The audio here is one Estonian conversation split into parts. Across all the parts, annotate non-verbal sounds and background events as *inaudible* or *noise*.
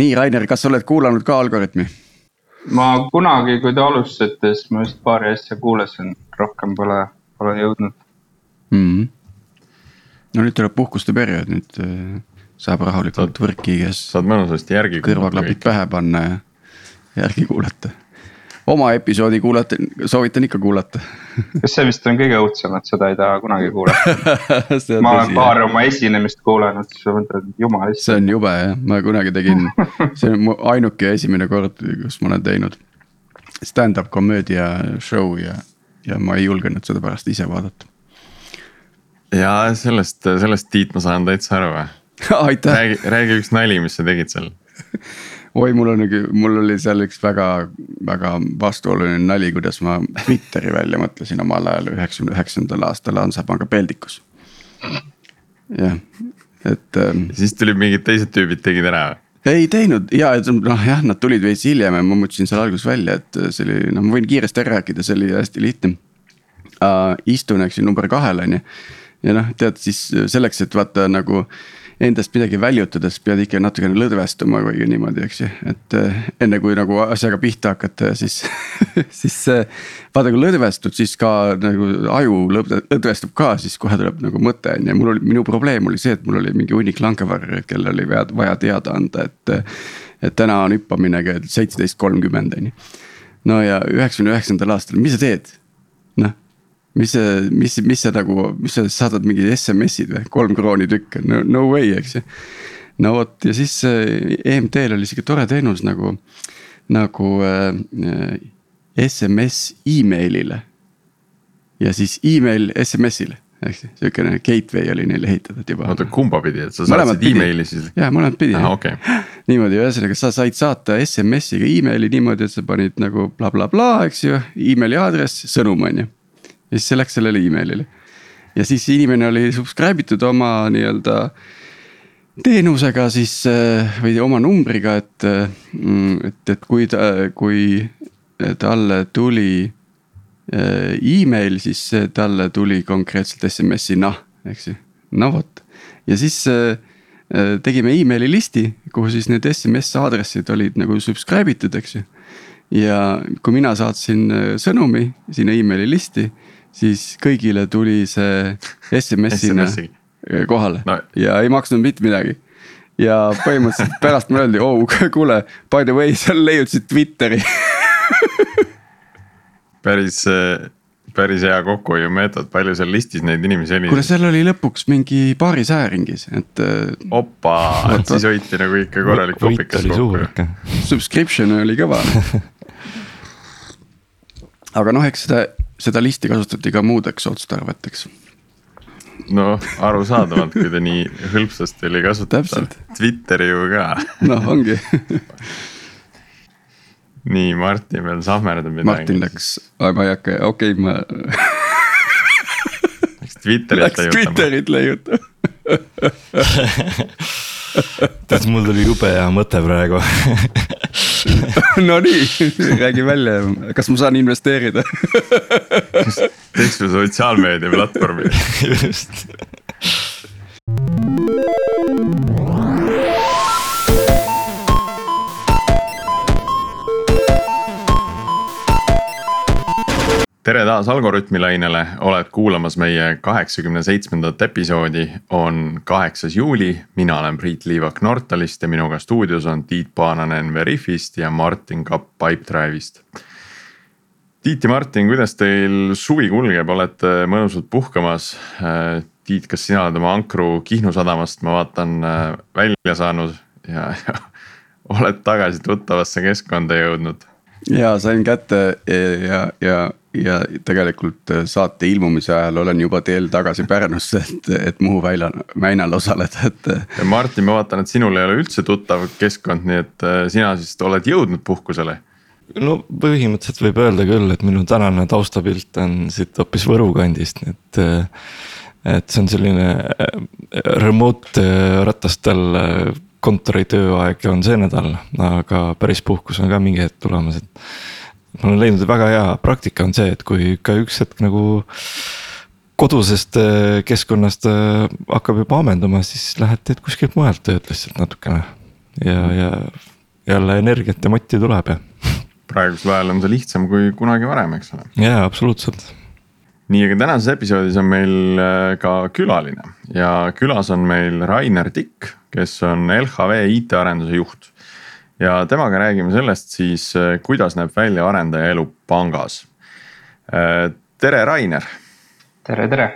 nii, Rainer, kas sa oled kuulanud ka Algorütmi? ma kunagi, kui te alustasite, siis ma just paari asja kuulasin, rohkem pole, pole jõudnud mm. -hmm. no nüüd tuleb puhkuste periood, nüüd äh, saab rahulikult võrki käes. saad mõnusasti järgi. kõrvaklapid pähe panna ja järgi kuulata. Oma episoodi kuulata, soovitan ikka kuulata kas see vist on kõige õudsem, et seda ei taha kunagi kuulata *laughs* ma olen paar oma esinemist kuulanud, siis ma mõtlen, et jumal issand. see on jube jah, ma kunagi tegin, *laughs* see on mu ainuke esimene kord, kus ma olen teinud. Stand-up komöödia show ja, ja ma ei julgenud seda pärast ise vaadata. ja sellest, sellest Tiit ma saan täitsa aru *laughs* räägi, räägi üks nali, mis sa tegid seal oi, mul on, mul oli seal üks väga, väga vastuoluline nali, kuidas ma Twitteri välja mõtlesin omal ajal üheksakümne üheksandal aastal Hansapanga peldikus. jah, et. Ähm, siis tulid mingid teised tüübid tegid ära või? ei teinud ja noh, jah, nad tulid veits hiljem ja ma mõtlesin seal alguses välja, et see oli, noh, ma võin kiiresti ära rääkida, see oli hästi lihtne uh,. istun, eks ju, number kahel on ju. ja noh, tead siis selleks, et vaata nagu endast midagi väljutades pead ikka natukene lõdvestuma või niimoodi, eks ju, et eh, enne kui nagu asjaga pihta hakata, siis *laughs* siis vaata, kui lõdvestud, siis ka nagu aju lõdvestub ka, siis kohe tuleb nagu mõte on ju, mul oli, minu probleem oli see, et mul oli mingi hunnik langevarre, kellel oli vaja, vaja teada anda, et. et täna on hüppamine kell seitseteist kolmkümmend on ju. no ja üheksakümne üheksandal aastal, mis sa teed? noh mis see, mis, mis see nagu, mis sa saadad mingid SMS-id või, kolm krooni tükk, no, no way, eks ju. no vot ja siis EMT-l oli sihuke tore teenus nagu, nagu äh, SMS email'ile. ja siis email SMS-ile, eks ju, sihukene gateway oli neil ehitatud juba. oota, kumba pidi, et sa saatsid emaili siis? jaa, mõlemat pidi ah,. Okay. niimoodi, ühesõnaga sa said saata SMS-iga emaili niimoodi, et sa panid nagu blablabla bla, bla, eks ju, emaili aadress, sõnum on ju ja siis see läks sellele emailile. ja siis inimene oli subscribe itud oma nii-öelda teenusega siis äh, või oma numbriga, et, mm, et, et kui ta, kui talle tuli äh, email, siis talle tuli konkreetselt SMS-ina, eks ju, no vot. ja siis äh, tegime emaili listi, kuhu siis need SMS aadressid olid nagu subscribe itud, eks ju. ja kui mina saatsin sõnumi sinna emaili listi siis kõigile tuli see SMS-ina SMS kohale no. ja ei maksnud mitte midagi. ja põhimõtteliselt *laughs* pärast mulle öeldi, oh *laughs* kuule, by the way, sa leiutasid Twitteri *laughs* päris, päris hea kokkuhoiumeetod, palju seal listis neid inimesi oli? kuule, seal oli lõpuks mingi paaris hääringis, et. opa, et siis hoiti nagu ikka korralik kopikas kokku. Subscription oli kõva aga noh, eks seda seda listi kasutati ka muudeks otstarveteks. noh, arusaadavalt, kui ta nii hõlpsasti oli kasutatav, Twitteri ju ka. noh, ongi nii, Martin veel sahmerdab midagi. Martin läks, ma ei hakka, okei okay,, ma *laughs* Läks Twitterit Läks Twitterit leiutama *laughs* tead, mul tuli jube hea mõte praegu *laughs* *laughs* Nonii, räägi välja, kas ma saan investeerida? Teeks sulle sotsiaalmeedia platvormi? *laughs* Just tere taas Algorütmi lainele, oled kuulamas meie kaheksakümne seitsmendat episoodi, on kaheksas juuli. mina olen Priit Liivak Nortalist ja minuga stuudios on Tiit Paananen Veriffist ja Martin Kapp Pipedrive'ist. Tiit ja Martin, kuidas teil suvi kulgeb, olete mõnusalt puhkamas? Tiit, kas sina oled oma ankru Kihnu sadamast, ma vaatan, välja saanud ja, ja *laughs* oled tagasi tuttavasse keskkonda jõudnud? ja sain kätte ja, ja ja tegelikult äh, saate ilmumise ajal olen juba teel tagasi Pärnusse, et, et Muhu väljal, väinal osaleda, et. Äh, ja Martin, ma vaatan, et sinul ei ole üldse tuttav keskkond, nii et äh, sina siis oled jõudnud puhkusele. no põhimõtteliselt võib öelda küll, et minu tänane taustapilt on siit hoopis Võru kandist, nii et. et see on selline remote ratastel kontori tööaeg on see nädal, aga päris puhkus on ka mingi hetk tulemas, et ma olen leidnud, et väga hea praktika on see, et kui ikka üks hetk nagu kodusest äh, keskkonnast äh, hakkab juba ammenduma, siis lähed teed kuskilt mujalt tööd lihtsalt natukene. ja, ja jälle energiat ja motti tuleb ja. *laughs* praegusel ajal on see lihtsam kui kunagi varem, eks ole. jaa, absoluutselt. nii, aga tänases episoodis on meil äh, ka külaline ja külas on meil Rainer Tikk, kes on LHV IT-arenduse juht. Ja temaga räägime sellest siis, äh, kuidas näeb välja arendaja elu pangas. Äh, tere, Rainer. tere, tere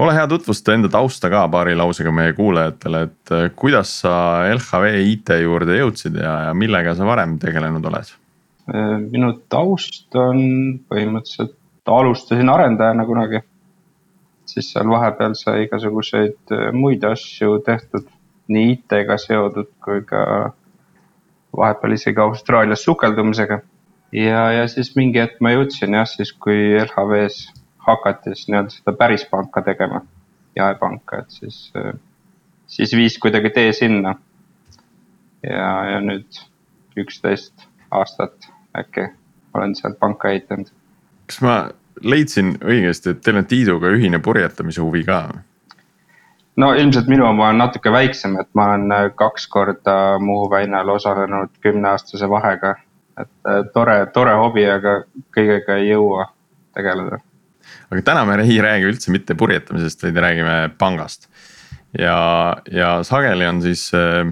ole hea, tutvusta enda tausta ka paari lausega meie kuulajatele, et äh, kuidas sa LHV IT juurde jõudsid ja, ja millega sa varem tegelenud oled? Minu taust on põhimõtteliselt, alustasin arendajana kunagi. siis seal vahepeal sai igasuguseid muid asju tehtud, nii IT-ga seotud kui ka vahepeal isegi Austraalias sukeldumisega. ja, ja siis mingi hetk ma jõudsin jah, siis kui LHV-s hakati siis nii-öelda seda päris panka tegema, jaepanka, et siis, siis viis kuidagi tee sinna. ja, ja nüüd üksteist aastat äkki olen seal panka ehitanud. kas ma leidsin õigesti, et teil on Tiiduga ühine purjetamise huvi ka? No ilmselt minu oma on natuke väiksem, et ma olen kaks korda Muhu väinal osalenud kümneaastase vahega. et tore, tore hobi, aga kõigega ei jõua tegeleda aga täna me ei räägi üldse mitte purjetamisest, vaid räägime pangast. ja, ja sageli on siis, äh,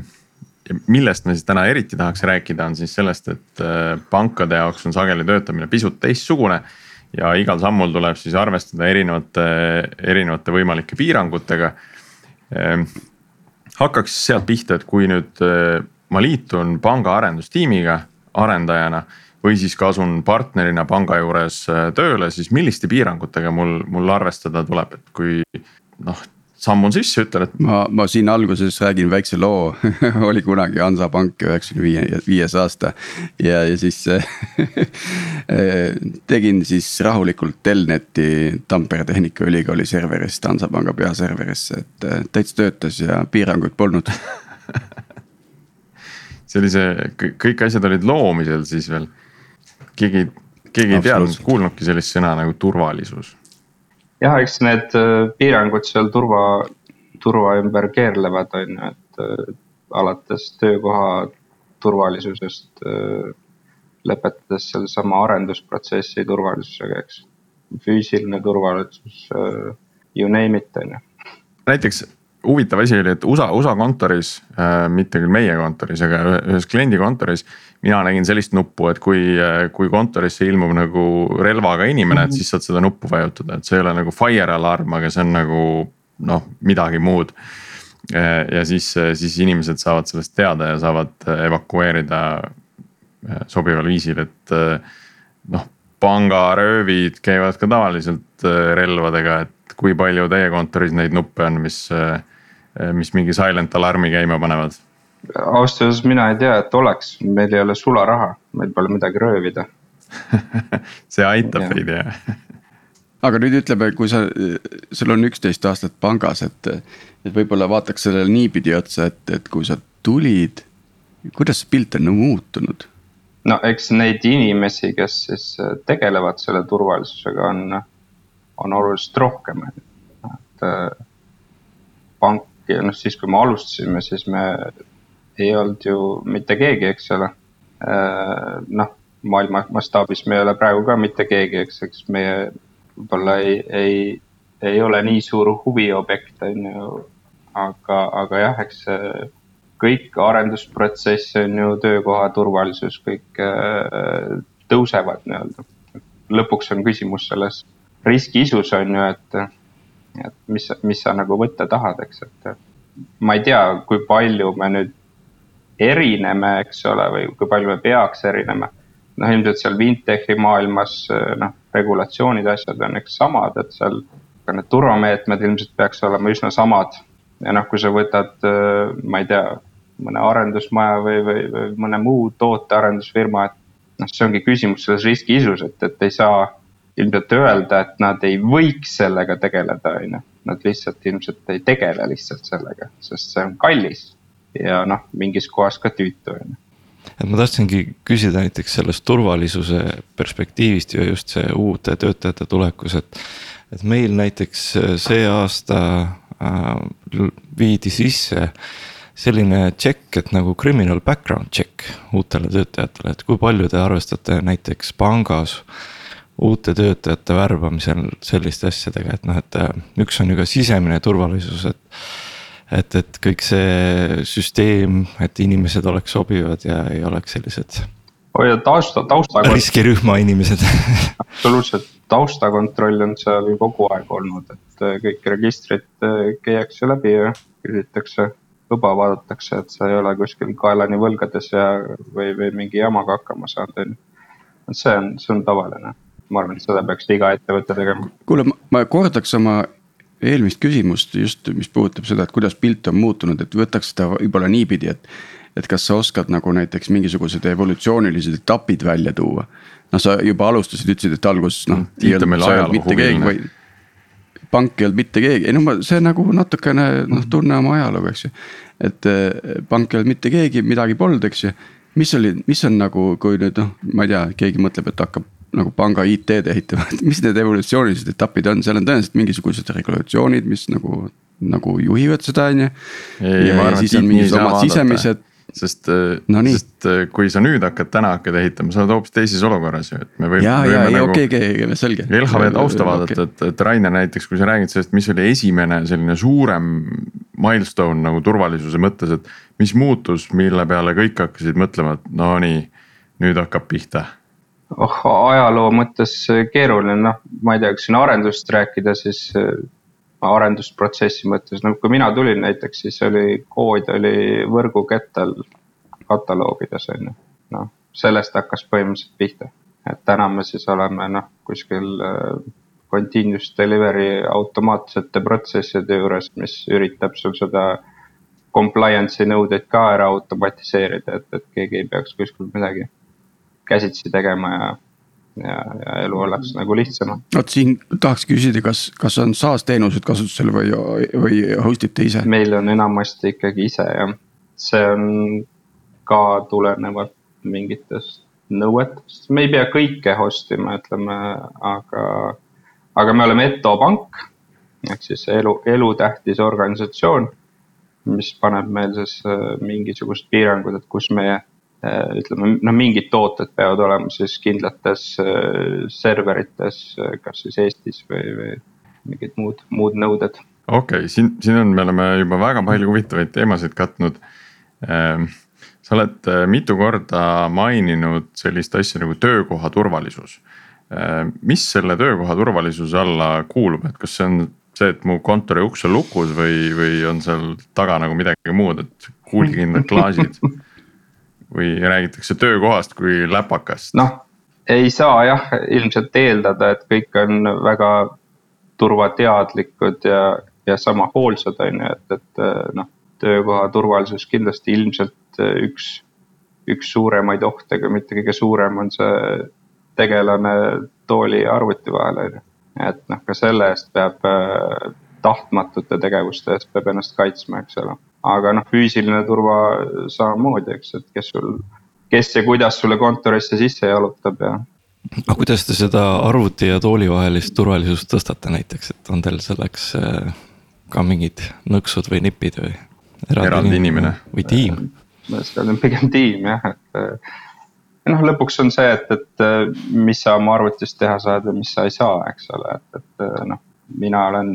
millest me siis täna eriti tahaks rääkida, on siis sellest, et äh, pankade jaoks on sageli töötamine pisut teistsugune. ja igal sammul tuleb siis arvestada erinevate, erinevate võimalike piirangutega. Ähm, hakkaks sealt pihta, et kui nüüd äh, ma liitun panga arendustiimiga arendajana või siis ka asun partnerina panga juures äh, tööle, siis milliste piirangutega mul, mul arvestada tuleb, et kui noh sammun sisse, ütlen, et. ma, ma siin alguses räägin väikse loo *laughs* oli kunagi Hansapank üheksakümne viie, viies aasta. ja, ja siis *laughs* tegin siis rahulikult Telneti Tampere Tehnikaülikooli serverist Hansapanga peaserverisse, et äh, täitsa töötas ja piiranguid polnud *laughs* see oli see, kõik asjad olid loomisel siis veel keegi, keegi ei teadnud, kuulnudki sellist sõna nagu turvalisus. Jah, eks need äh, piirangud seal turva, turva ümber keerlevad, on ju, et äh, alates töökoha turvalisusest äh, lõpetades sellesama arendusprotsessi turvalisusega, eks. füüsiline turvalisus, you name it, on ju. näiteks huvitav asi oli, et USA, USA kontoris äh,, mitte küll meie kontoris, aga ühes kliendi kontoris. mina nägin sellist nuppu, et kui, äh, kui kontorisse ilmub nagu relvaga inimene et mhm. siis saad seda nuppu vajutada, et see ei ole nagu fire alarm, aga see on nagu noh, midagi muud. Äh, ja siis, äh, siis inimesed saavad sellest teada ja saavad evakueerida sobival viisil, et noh pangaröövid käivad ka tavaliselt relvadega, et kui palju teie kontoris neid nuppe on, mis, mis mingi silent alarmi käima panevad? ausalt öeldes mina ei tea, et oleks, meil ei ole sularaha, meil pole midagi röövida. *laughs* See aitab teid jah. Aga nüüd ütleme, kui sa, sul on üksteist aastat pangas, et, et võib-olla vaataks sellele niipidi otsa, et, et kui sa tulid, kuidas see pilt on nagu muutunud? no eks neid inimesi, kes siis tegelevad selle turvalisusega, on on oluliselt rohkem, et äh, pank noh, siis kui me alustasime, siis me ei olnud ju mitte keegi, eks ole. Äh, noh, maailma mastaabis me ei ole praegu ka mitte keegi, eks, eks meie võib-olla ei, ei, ei ole nii suur huviobjekt, on ju. aga, aga jah, eks kõik arendusprotsess on ju töökoha turvalisus, kõik äh, tõusevad nii-öelda. lõpuks on küsimus selles riskiisus on ju, et, et mis, mis sa nagu võtta tahad, eks, et ma ei tea, kui palju me nüüd erineme, eks ole, või kui palju me peaks erinema. noh, ilmselt seal Vintechi maailmas noh, regulatsioonid, asjad on eks samad, et seal ka need turvameetmed ilmselt peaks olema üsna samad. ja noh, kui sa võtad, ma ei tea, mõne arendusmaja või, või, või mõne muu tootearendusfirma, et noh, see ongi küsimus selles riskiisus, et, et ei saa ilmselt öelda, et nad ei võiks sellega tegeleda, on ju. Nad lihtsalt ilmselt ei tegele lihtsalt sellega, sest see on kallis ja noh, mingis kohas ka tüütu, on ju et ma tahtsingi küsida näiteks sellest turvalisuse perspektiivist ja just see uute töötajate tulekus, et. et meil näiteks see aasta äh, viidi sisse selline check, et nagu criminal background check uutele töötajatele, et kui palju te arvestate näiteks pangas uute töötajate värbamisel selliste asjadega, et noh, et äh, üks on ju ka sisemine turvalisus, et. et, et kõik see süsteem, et inimesed oleks sobivad ja ei oleks sellised. oi, tausta, tausta. riskirühma inimesed *laughs* absoluutselt, taustakontroll on seal kogu aeg olnud, et äh, kõik registrid äh, käiakse läbi ja küsitakse luba vaadatakse, et sa ei ole kuskil kaelani võlgades ja, või, või mingi jamaga hakkama saanud, on ju. see on, see on tavaline ma arvan, et seda peaks iga ettevõte tegema. kuule, ma kordaks oma eelmist küsimust just, mis puudutab seda, et kuidas pilt on muutunud, et võtaks seda võib-olla niipidi, et. et kas sa oskad nagu näiteks mingisugused evolutsioonilised etapid välja tuua? noh, sa juba alustasid, ütlesid, et alguses noh. mitte keegi või pank ei olnud mitte keegi, ei no ma, see nagu natukene noh, tunne oma ajalugu, eks ju. et eh, pank ei olnud mitte keegi, midagi polnud, eks ju. mis oli, mis on nagu, kui nüüd noh, ma ei tea, keegi mõtleb, et hakkab nagu panga IT-d ehitama, et *laughs* mis need evolutsioonilised etapid on, seal on tõenäoliselt mingisugused regulatsioonid, mis nagu, nagu juhivad seda, on ju. ja siis on mingisugused omad sisemised sest no, sest kui sa nüüd hakkad täna hakkad ehitama, sa oled hoopis teises olukorras ju, et me võime. ja, ja, ja okei, okei, selge. LHV tausta vaadata et, et Rainer näiteks, kui sa räägid sellest, mis oli esimene selline suurem milstone nagu turvalisuse mõttes, et. mis muutus, mille peale kõik hakkasid mõtlema, et no nii, nüüd hakkab pihta oh, ajaloo mõttes keeruline, noh, ma ei tea, kas siin arendust rääkida, siis äh, arendusprotsessi mõttes, no kui mina tulin näiteks, siis oli kood oli võrgukettel kataloogides on ju. noh, sellest hakkas põhimõtteliselt pihta, et täna me siis oleme noh, kuskil äh, continuous delivery automaatsete protsesside juures, mis üritab sul seda compliance'i nõudeid ka ära automatiseerida, et, et keegi ei peaks kuskil midagi käsitsi tegema ja, ja, ja elu oleks nagu lihtsam. vot siin tahaks küsida, kas, kas on SaaS teenused kasutusel või, või host ite ise? meil on enamasti ikkagi ise jah, see on ka tulenevalt mingitest nõuetest, me ei pea kõike host ima, ütleme, aga, aga me oleme Eto pank ehk siis elu, elutähtis organisatsioon, mis paneb meil siis mingisugused piirangud, et kus meie ütleme, noh, mingid tooted peavad olema siis kindlates äh, serverites, äh, kas siis Eestis või, või mingid muud, muud nõuded. okei okay,, siin, siin on, me oleme juba väga palju huvitavaid teemasid katnud. Ähm, sa oled mitu korda maininud sellist asja nagu töökoha turvalisus. mis selle töökoha turvalisuse alla kuulub, et kas see on see, et mu kontori uks on lukus või, või on seal taga nagu midagi muud, et kuulkindlad klaasid *laughs* või räägitakse töökohast kui läpakast? noh, ei saa jah, ilmselt eeldada, et kõik on väga turvateadlikud ja, ja sama hoolsad, on ju, et, et noh, töökoha turvalisus kindlasti ilmselt üks, üks suuremaid ohte, aga mitte kõige suurem on see tegelane tooli ja arvuti vahel, on ju. et noh, ka selle eest peab tahtmatute tegevuste eest peab ennast kaitsma, eks ole aga noh, füüsiline turva samamoodi, eks, et kes sul, kes ja kuidas sulle kontorisse sisse jalutab ja. aga kuidas te seda arvuti ja tooli vahelist turvalisust tõstate näiteks, et on teil selleks äh, ka mingid nõksud või nipid või? eraldi inimene või tiim? see on pigem tiim jah, et äh, noh, lõpuks on see, et, et äh, mis sa oma arvutist teha saad ja mis sa ei saa, eks ole, et, et noh, mina olen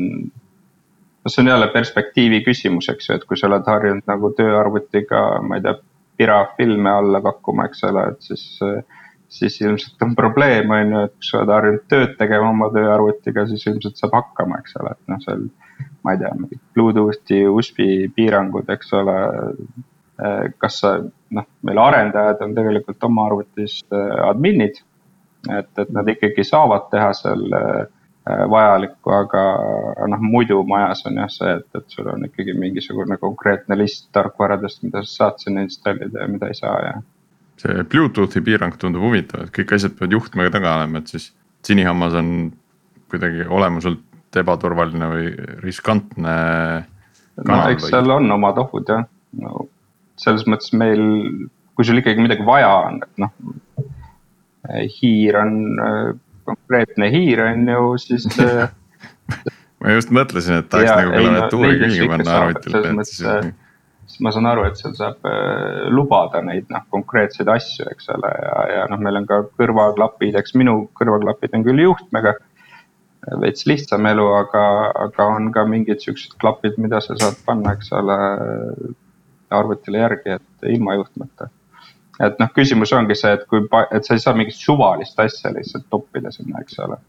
no see on jälle perspektiivi küsimus, eks ju, et kui sa oled harjunud nagu tööarvutiga, ma ei tea, pirafilme alla pakkuma, eks ole, et siis. siis ilmselt on probleem, on ju, et kui sa oled harjunud tööd tegema oma tööarvutiga, siis ilmselt saab hakkama, eks ole, et noh, seal. ma ei tea, mingid Bluetoothi, USB piirangud, eks ole. kas sa, noh, meil arendajad on tegelikult oma arvutis adminid. et, et nad ikkagi saavad teha seal vajalikku, aga noh, muidu majas on jah see, et, et sul on ikkagi mingisugune konkreetne list tarkvaradest, mida sa saad sinna installida ja mida ei saa ja. see Bluetoothi piirang tundub huvitav, et kõik asjad peavad juhtmega taga olema, et siis sinihammas on kuidagi olemuselt ebaturvaline või riskantne. no eks seal on omad ohud jah, no selles mõttes meil, kui sul ikkagi midagi vaja on, et noh. hiir on konkreetne hiir on ju, siis *laughs* ma just mõtlesin, et tahaks ja, nagu klaviatuuri külge panna arvutile. selles mõttes siis ma saan aru, et seal saab äh, lubada neid noh, konkreetseid asju, eks ole, ja, ja noh, meil on ka kõrvaklapid, eks minu kõrvaklapid on küll juhtmega. veits lihtsam elu, aga, aga on ka mingid siuksed klapid, mida sa saad panna, eks ole, arvutile järgi, et ilma juhtmeta. Et noh, küsimus ongi see, et kui, et sa ei saa mingit suvalist asja lihtsalt toppida sinna, eks ole.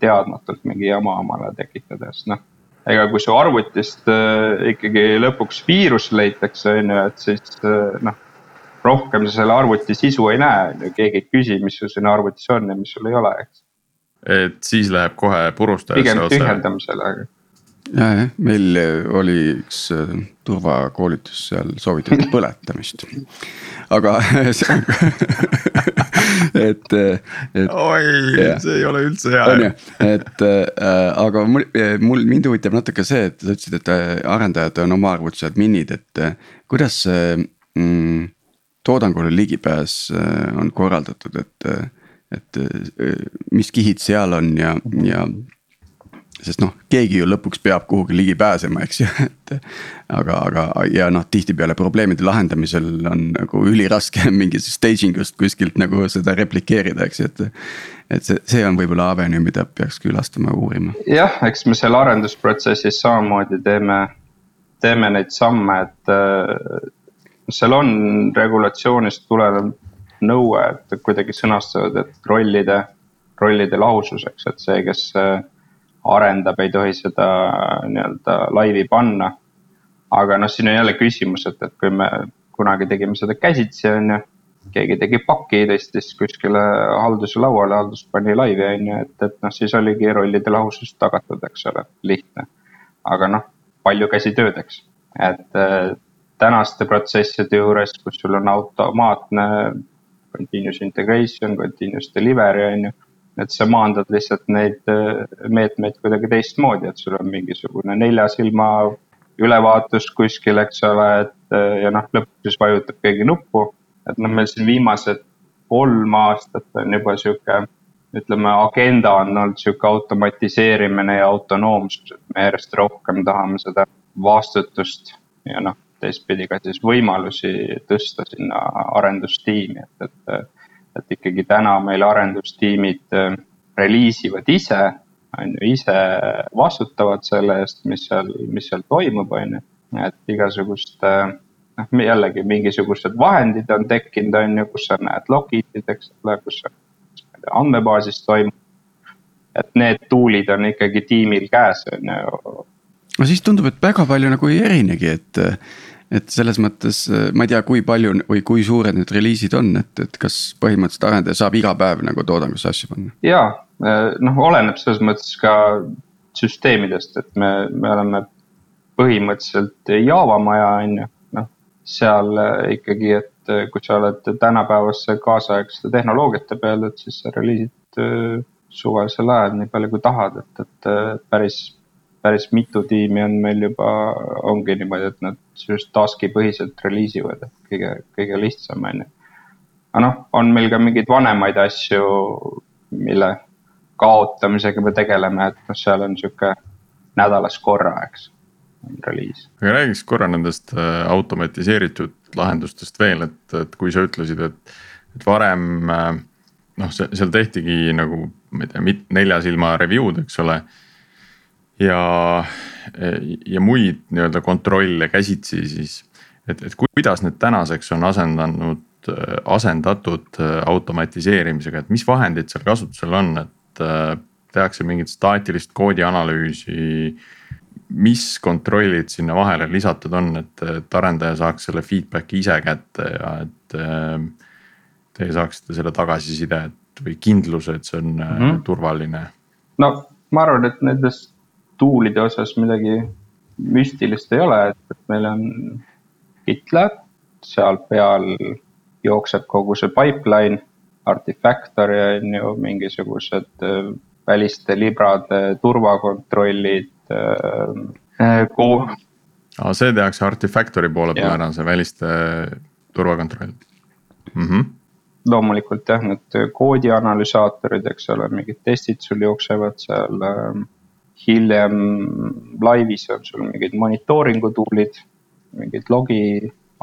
teadmatult mingi jama omale tekitada, sest noh ega kui su arvutist äh, ikkagi lõpuks viirus leitakse, on ju, et siis äh, noh. rohkem sa selle arvuti sisu ei näe, on ju, keegi ei küsi, mis sul siin arvutis on ja mis sul ei ole, eks. et siis läheb kohe purustajasse otse. pigem tühjendamisele ja, jah, meil oli üks äh, turvakoolitus, seal soovitati *laughs* põletamist. aga *laughs* *laughs* et, et. oi, see ei ole üldse hea. on ju, et äh, aga mul, mul, mind huvitab natuke see, et sa ütlesid, et äh, arendajad on oma arvutused minid, et äh, kuidas see mm, toodangule ligipääs on korraldatud, et, et mis kihid seal on ja, ja sest noh, keegi ju lõpuks peab kuhugi ligi pääsema, eks ju, *laughs* et. aga, aga ja noh, tihtipeale probleemide lahendamisel on nagu üliraske *laughs* mingist staging ust kuskilt nagu seda replikeerida, eks ju, et. et see, see on võib-olla avenue, mida peaks külastama, uurima. jah, eks me seal arendusprotsessis samamoodi teeme, teeme neid samme, et äh, seal on regulatsioonist tulenev nõue, et kuidagi sõnastavad, et rollide, rollide lahususeks, et see, kes äh, arendab, ei tohi seda nii-öelda laivi panna. aga noh, siin on jälle küsimus, et, et kui me kunagi tegime seda käsitsi, on ju. keegi tegi paki, tõstis kuskile halduse lauale, haldus pani laivi, on ju, et, et noh, siis oligi rollide lahusus tagatud, eks ole, lihtne. aga noh, palju käsitööd, eks, et äh, tänaste protsesside juures, kus sul on automaatne continuous integration, continuous delivery on ju et sa maandad lihtsalt neid äh, meetmeid kuidagi teistmoodi, et sul on mingisugune nelja silma ülevaatus kuskil, eks ole, et äh, ja noh, lõpuks siis vajutab keegi nuppu. et noh, meil siin viimased kolm aastat on juba sihuke, ütleme, agenda on olnud sihuke automatiseerimine ja autonoomsus, et me järjest rohkem tahame seda vastutust ja noh, teistpidi ka siis võimalusi tõsta sinna arendustiimi, et, et et ikkagi täna meil arendustiimid äh, reliisivad ise, on ju, ise vastutavad selle eest, mis seal, mis seal toimub, on ju. et igasugust, äh, noh jällegi mingisugused vahendid on tekkinud, on ju, kus sa näed logit'id, eks ole, kus andmebaasis toimub. et need tool'id on ikkagi tiimil käes, on ju. no siis tundub, et väga palju nagu ei erinegi, et et selles mõttes äh, ma ei tea, kui palju või kui suured need reliisid on, et, et kas põhimõtteliselt arendaja saab iga päev nagu toodangusse asju panna? ja äh, noh, oleneb selles mõttes ka süsteemidest, et me, me oleme põhimõtteliselt Java maja on ju, noh seal äh, ikkagi, et kui sa oled tänapäevaste kaasaegsete tehnoloogiate peal, et siis sa reliisid suvalisel ajal nii palju kui tahad, et, et päris päris mitu tiimi on meil juba, ongi niimoodi, et nad just task'i põhiselt reliisivad, et kõige, kõige lihtsam on ju. aga noh, on meil ka mingeid vanemaid asju, mille kaotamisega me tegeleme, et noh, seal on sihuke nädalas korra, eks, reliis. aga räägiks korra nendest äh, automatiseeritud lahendustest veel, et, et kui sa ütlesid, et, et varem äh, noh, seal tehtigi nagu, ma ei tea, nelja silma review'd, eks ole ja, ja muid nii-öelda kontrolle käsitsi, siis. et, et kuidas need tänaseks on asendanud, asendatud äh, automatiseerimisega, et mis vahendid seal kasutusel on, et äh, tehakse mingit staatilist koodianalüüsi. mis kontrollid sinna vahele lisatud on, et, et arendaja saaks selle feedback'i ise kätte ja et äh, teie saaksite selle tagasiside või kindluse, et see on mm -hmm. turvaline? no ma arvan, et nendest tool'ide osas midagi müstilist ei ole, et, meil on GitLab, seal peal jookseb kogu see pipeline, Artifactory on ju, mingisugused äh, väliste librade turvakontrollid äh,. aa, see tehakse Artifactory poole peal ära, see väliste turvakontroll mm. -hmm loomulikult jah, need koodi analüsaatorid, eks ole, mingid testid sul jooksevad seal äh, hiljem laivis on sul mingid monitooringu tool'id, mingid logi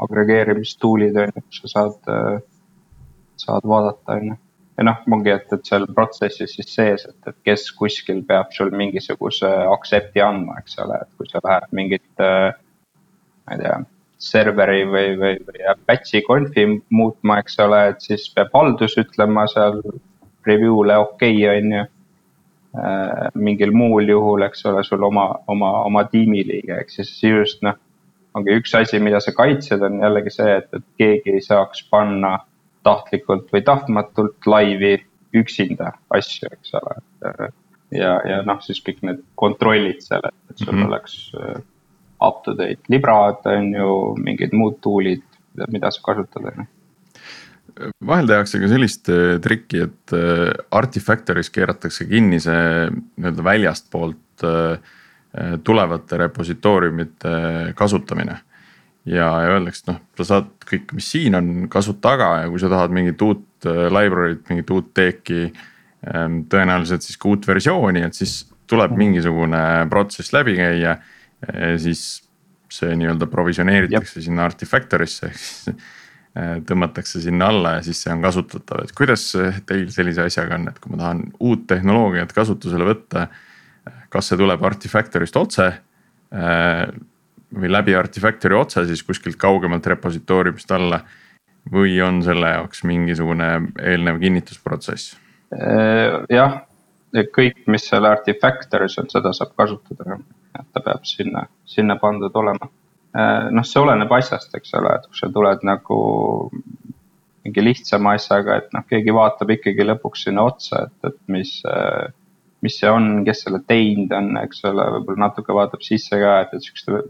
agregeerimistuulid on ju, kus sa saad, saad vaadata on ju ja noh, ongi, et, et seal protsessis siis sees, et, et kes kuskil peab sul mingisuguse accept'i andma, eks ole, et kui sa lähed mingit, ma ei tea, serveri või, või, või Apache'i konfi muutma, eks ole, et siis peab haldus ütlema seal review'le okei okay,, on ju. Mingil muul juhul, eks ole, sul oma, oma, oma tiimiliige, ehk siis just noh, ongi üks asi, mida sa kaitsed, on jällegi see, et, et keegi ei saaks panna tahtlikult või tahtmatult laivi üksinda asju, eks ole. ja, ja noh, siis kõik need kontrollid seal, et sul mm -hmm. oleks äh, up to date librad, on ju, mingid muud tool'id, mida sa kasutad, on ju vahel tehakse ka sellist äh, trikki, et äh, Artifactory's keeratakse kinni see nii-öelda väljastpoolt tulevate repositooriumite kasutamine ja, ja öeldakse, et noh, sa saad kõik, mis siin on, kasut taga ja kui sa tahad mingit uut äh, library't, mingit uut teeki. Ähm, tõenäoliselt siis ka uut versiooni, et siis tuleb mingisugune protsess läbi käia. siis see nii-öelda provisioneeritakse Jep. sinna Artifactory'sse ehk siis äh, tõmmatakse sinna alla ja siis see on kasutatav, et kuidas teil sellise asjaga on, et kui ma tahan uut tehnoloogiat kasutusele võtta. kas see tuleb Artifactory'st otse või läbi Artifactory otse siis kuskilt kaugemalt repositooriumist alla. või on selle jaoks mingisugune eelnev kinnitusprotsess? Äh, jah, kõik, mis seal Artifactory's on, seda saab kasutada, et ta peab sinna, sinna pandud olema. Äh, noh, see oleneb asjast, eks ole, et kui sa tuled nagu mingi lihtsama asjaga, et noh, keegi vaatab ikkagi lõpuks sinna otsa, et, et mis mis see on, kes selle teinud on, eks ole, võib-olla natuke vaatab sisse ka, et, et siukeste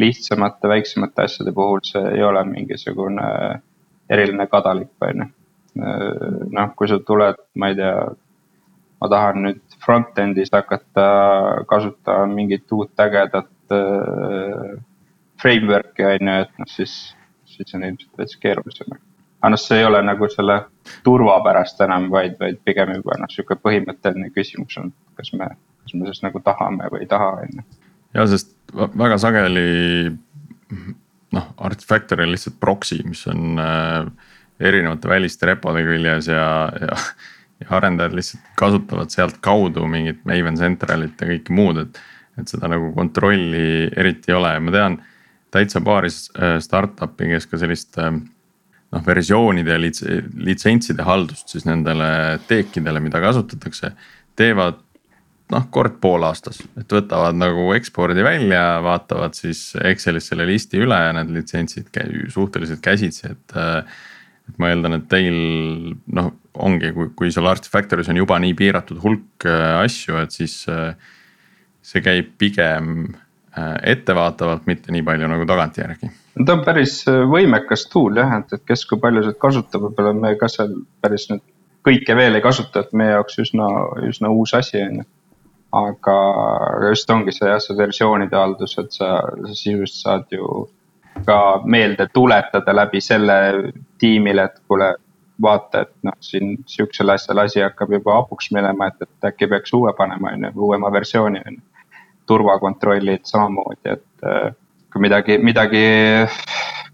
lihtsamate, väiksemate asjade puhul see ei ole mingisugune eriline kadalipp, on ju. noh, kui sa tuled, ma ei tea, ma tahan nüüd front-end'is hakata kasutama mingit uut ägedat äh, framework'i on ju, et noh, siis, siis on ilmselt veits keerulisem. aga noh, see ei ole nagu selle turva pärast enam, vaid, vaid pigem juba noh, sihuke põhimõtteline küsimus on, kas me, kas me siis nagu tahame või ei taha, on ju ja sest väga sageli noh, Artifactory on lihtsalt proxy, mis on äh, erinevate väliste repode küljes ja, ja. ja arendajad lihtsalt kasutavad sealtkaudu mingit Maven Centralit ja kõike muud, et, et seda nagu kontrolli eriti ei ole ja ma tean täitsa paari äh, startup'i, kes ka sellist äh, noh, versioonide ja litsentside haldust siis nendele teekidele, mida kasutatakse, teevad noh, kord poolaastas, et võtavad nagu ekspordi välja, vaatavad siis Excelis selle listi üle ja need litsentsid suhteliselt käsitsi, et. et ma eeldan, et teil noh, ongi, kui, kui seal Artifactory's on juba nii piiratud hulk äh, asju, et siis. Äh, see käib pigem äh, ettevaatavalt, mitte nii palju nagu tagantjärgi ta on päris võimekas tool jah, et, et kes kui palju seda kasutab, võib-olla me ka seal päris nüüd kõike veel ei kasuta, et meie jaoks üsna, üsna uus asi on ju aga just ongi see jah, see versioonide haldus, et sa, sa sisuliselt saad ju ka meelde tuletada läbi selle tiimile, et kuule, vaata, et noh, siin sihukesel asjal asi hakkab juba hapuks minema, et, et äkki peaks uue panema, on ju, uuema versiooni on ju. Turvakontrollid samamoodi, et äh, kui midagi, midagi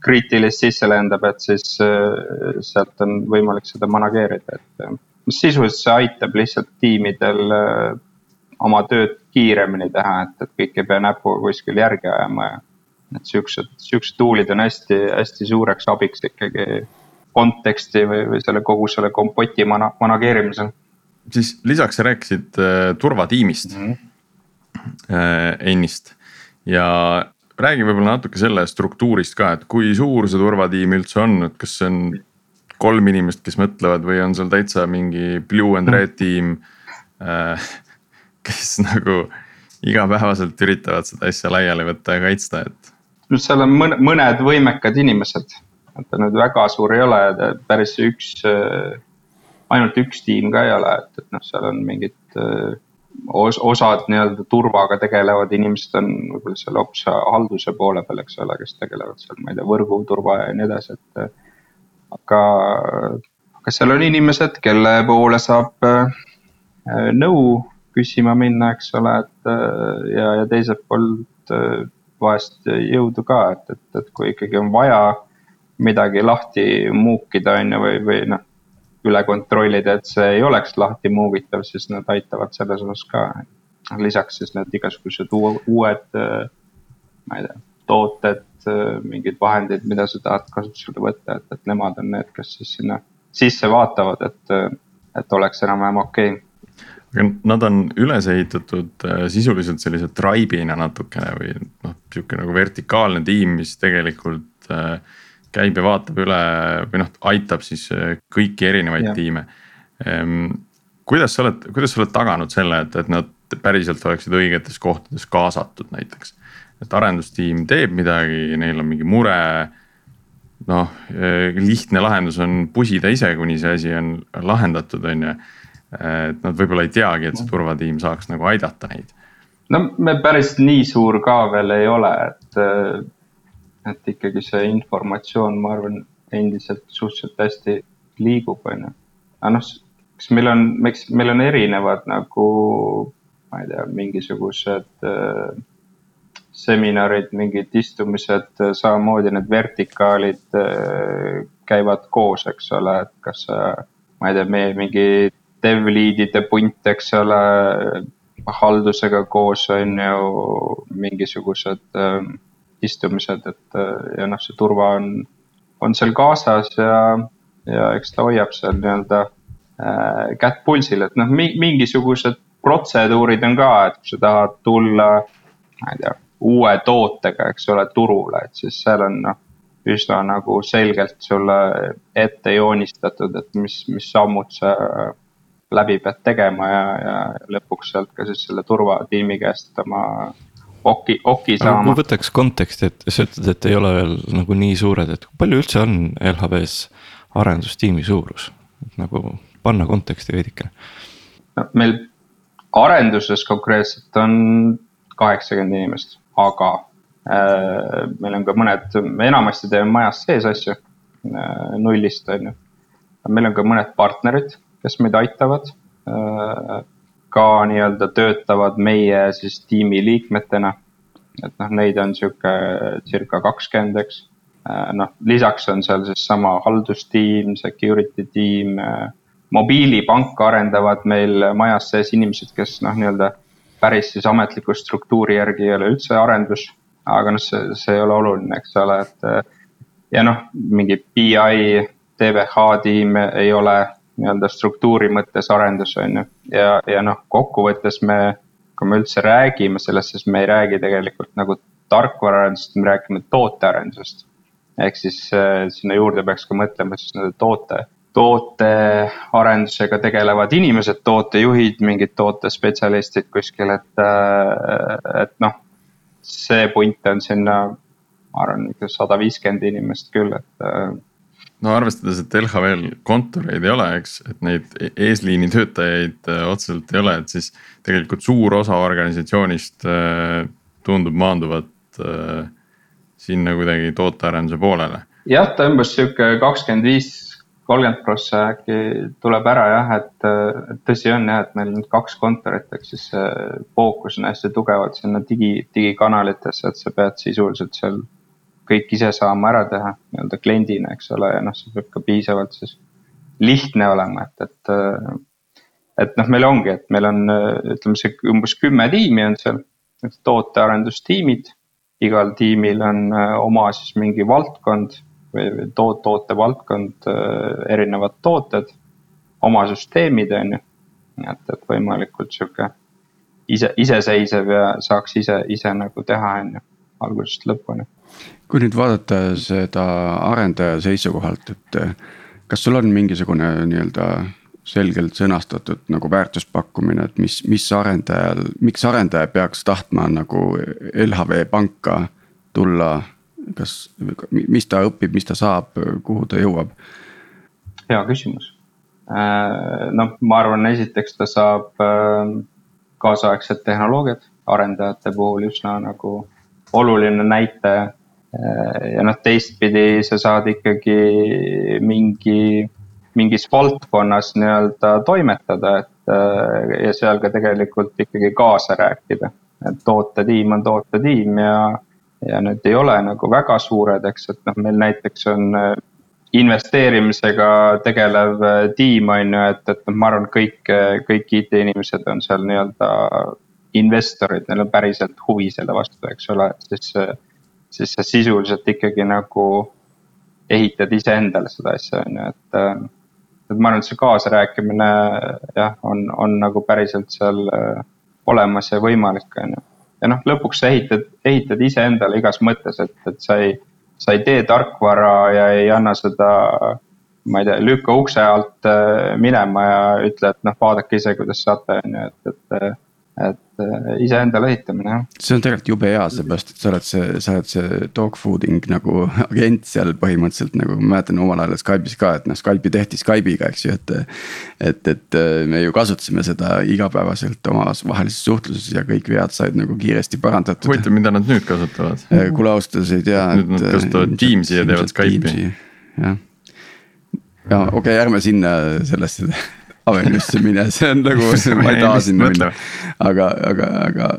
kriitilist sisse lendab, et siis äh, sealt on võimalik seda manageerida, et äh, sisuliselt see aitab lihtsalt tiimidel oma tööd kiiremini teha, et, et kõik ei pea näpuga kuskil järgi ajama ja. et siuksed, siuksed tool'id on hästi-hästi suureks abiks ikkagi konteksti või, või selle kogu selle kompoti mana-, manageerimisel. siis lisaks sa rääkisid äh, turvatiimist mm, -hmm. Äh, ennist ja räägi võib-olla natuke selle struktuurist ka, et kui suur see turvatiim üldse on, et kas see on kolm inimest, kes mõtlevad või on seal täitsa mingi blue and red tiim äh, kes nagu igapäevaselt üritavad seda asja laiali võtta ja kaitsta, et. no seal on mõned, mõned võimekad inimesed, et ta nüüd väga suur ei ole, päris üks, ainult üks tiim ka ei ole, et, et noh, seal on mingid os, osad nii-öelda turvaga tegelevad inimesed on võib-olla seal hoopis halduse poole peal, eks ole, kes tegelevad seal, ma ei tea, võrguturva ja nii edasi, et. aga, aga seal on inimesed, kelle poole saab nõu küsima minna, eks ole, et äh, ja, ja teiselt poolt äh, vahest jõudu ka, et, et, et kui ikkagi on vaja midagi lahti muukida, on ju, või, või noh. Üle kontrollida, et see ei oleks lahti muugitav, siis nad aitavad selles osas ka. lisaks siis need igasugused uued, ma ei tea, tooted, mingid vahendid, mida sa tahad kasutusele võtta, et, et nemad on need, kes siis sinna sisse vaatavad, et, et oleks enam-vähem okei okay aga nad on üles ehitatud äh, sisuliselt sellise tribe'ina natukene või noh, sihuke nagu vertikaalne tiim, mis tegelikult äh, käib ja vaatab üle või noh, aitab siis äh, kõiki erinevaid ja. tiime. Ehm, kuidas sa oled, kuidas sa oled taganud selle, et, et nad päriselt oleksid õigetes kohtades kaasatud näiteks? et arendustiim teeb midagi, neil on mingi mure noh, lihtne lahendus on pusida ise, kuni see asi on lahendatud, on ju et nad võib-olla ei teagi, et see turvatiim saaks nagu aidata neid. no me päris nii suur ka veel ei ole, et, et ikkagi see informatsioon, ma arvan, endiselt suhteliselt hästi liigub, on ju. aga noh, kas meil on, miks meil on erinevad nagu, ma ei tea, mingisugused äh, seminarid, mingid istumised, samamoodi need vertikaalid äh, käivad koos, eks ole, et kas ma ei tea, meie mingi dev lead'ide punt, eks ole, haldusega koos on ju mingisugused äh, istumised, et äh, ja noh, see turva on, on seal kaasas ja, ja eks ta hoiab seal nii-öelda äh, kätt pulsil, et noh mi,, mingisugused protseduurid on ka, et kui sa tahad tulla, ma ei tea, uue tootega, eks ole, turule, et siis seal on noh üsna nagu selgelt sulle ette joonistatud, et mis, mis sammud sa läbi pead tegema ja, ja lõpuks sealt ka siis selle turvatiimi käest oma oki, oki saama. ma võtaks konteksti, et sa ütled, et ei ole veel nagu nii suured, et palju üldse on LHV-s arendustiimi suurus, nagu panna konteksti veidikene. no meil arenduses konkreetselt on kaheksakümmend inimest, aga äh, meil on ka mõned, me enamasti teeme majas sees asju äh, nullist, on ju. meil on ka mõned partnerid kes meid aitavad. Äh, ka nii-öelda töötavad meie siis tiimi liikmetena. et noh, neid on sihuke circa kakskümmend, eks. Äh, noh, lisaks on seal siis sama haldustiim, security tiim. Äh, mobiilipanka arendavad meil majas sees inimesed, kes noh, nii-öelda päris siis ametliku struktuuri järgi ei ole üldse arendus. aga noh, see, see ei ole oluline, eks ole, et ja noh, mingi BI, TVH tiim ei ole nii-öelda struktuuri mõttes arendus, on ju. ja, ja noh, kokkuvõttes me, kui me üldse räägime sellest, siis me ei räägi tegelikult nagu tarkvaraarendusest, me räägime tootearendusest. ehk siis äh, sinna juurde peaks ka mõtlema siis nende toote, tootearendusega tegelevad inimesed, tootejuhid, mingid tootespetsialistid kuskil, et, äh, et noh. see punt on sinna, ma arvan, ikka sada viiskümmend inimest küll, et äh, no arvestades, et LHV-l kontoreid ei ole, eks, et neid e-, eesliini töötajaid äh, otseselt ei ole, et siis tegelikult suur osa organisatsioonist äh, tundub maanduvat äh, sinna kuidagi tootearenduse poolele. jah, ta umbes sihuke kakskümmend viis, kolmkümmend prossa äkki tuleb ära jah, et tõsi on jah, et meil nüüd kaks kontorit, ehk siis fookus on hästi tugevalt sinna digi, digikanalitesse, et sa pead sisuliselt seal kõik ise saama ära teha nii-öelda kliendina, eks ole, ja noh, see peab ka piisavalt siis lihtne olema, et, et. et noh, meil ongi, et meil on, ütleme see umbes kümme tiimi on seal, tootearendustiimid. igal tiimil on äh, oma siis mingi valdkond või, või toot-, tootevaldkond, äh, erinevad tooted, oma süsteemid, on ju. et, et võimalikult sihuke ise, iseseisev ja saaks ise, ise nagu teha, on ju, algusest lõpuni kui nüüd vaadata seda arendaja seisukohalt, et eh, kas sul on mingisugune nii-öelda selgelt sõnastatud nagu väärtuspakkumine, et mis, mis arendajal, miks arendaja peaks tahtma nagu LHV panka tulla? kas, mis ta õpib, mis ta saab, kuhu ta jõuab? hea küsimus. Äh, noh, ma arvan, esiteks ta saab äh, kaasaegsed tehnoloogiad arendajate puhul üsna nagu oluline näitaja ja noh, teistpidi sa saad ikkagi mingi, mingis valdkonnas nii-öelda toimetada, et ja seal ka tegelikult ikkagi kaasa rääkida. et tootetiim on tootetiim ja, ja need ei ole nagu väga suured, eks, et noh, meil näiteks on äh, investeerimisega tegelev äh, tiim on ju, et, et noh, ma arvan, kõik, kõik IT-inimesed on seal nii-öelda investorid, neil on päriselt huvi selle vastu, eks ole, siis, siis sa sisuliselt ikkagi nagu ehitad iseendale seda asja, on ju, et. et ma arvan, et see kaasarääkimine jah, on, on nagu päriselt seal olemas ja võimalik, on ju ja noh, lõpuks sa ehitad, ehitad iseendale igas mõttes, et, et sa ei, sa ei tee tarkvara ja ei anna seda, ma ei tea, lükka ukse alt äh, minema ja ütle, et noh, vaadake ise, kuidas saate, on ju, et, et et äh, iseendale ehitamine jah. see on tegelikult jube hea, seepärast et sa oled see, sa oled see dog fooding nagu *laughs* agent seal põhimõtteliselt nagu ma mäletan omal ajal Skype'is ka, et noh, Skype'i tehti Skype'iga, eks ju, et. et, et äh, me ju kasutasime seda igapäevaselt omavahelises suhtluses ja kõik vead said nagu kiiresti parandatud. huvitav, mida nad nüüd kasutavad? Äh, kuule ausalt öeldes ei tea. nüüd nad kasutavad Teams'i ja teevad Skype'i. jah, ja okei okay,, ärme sinna sellesse Avenue'sse mine, see on nagu, ma ei taha sinna minna. aga, aga, aga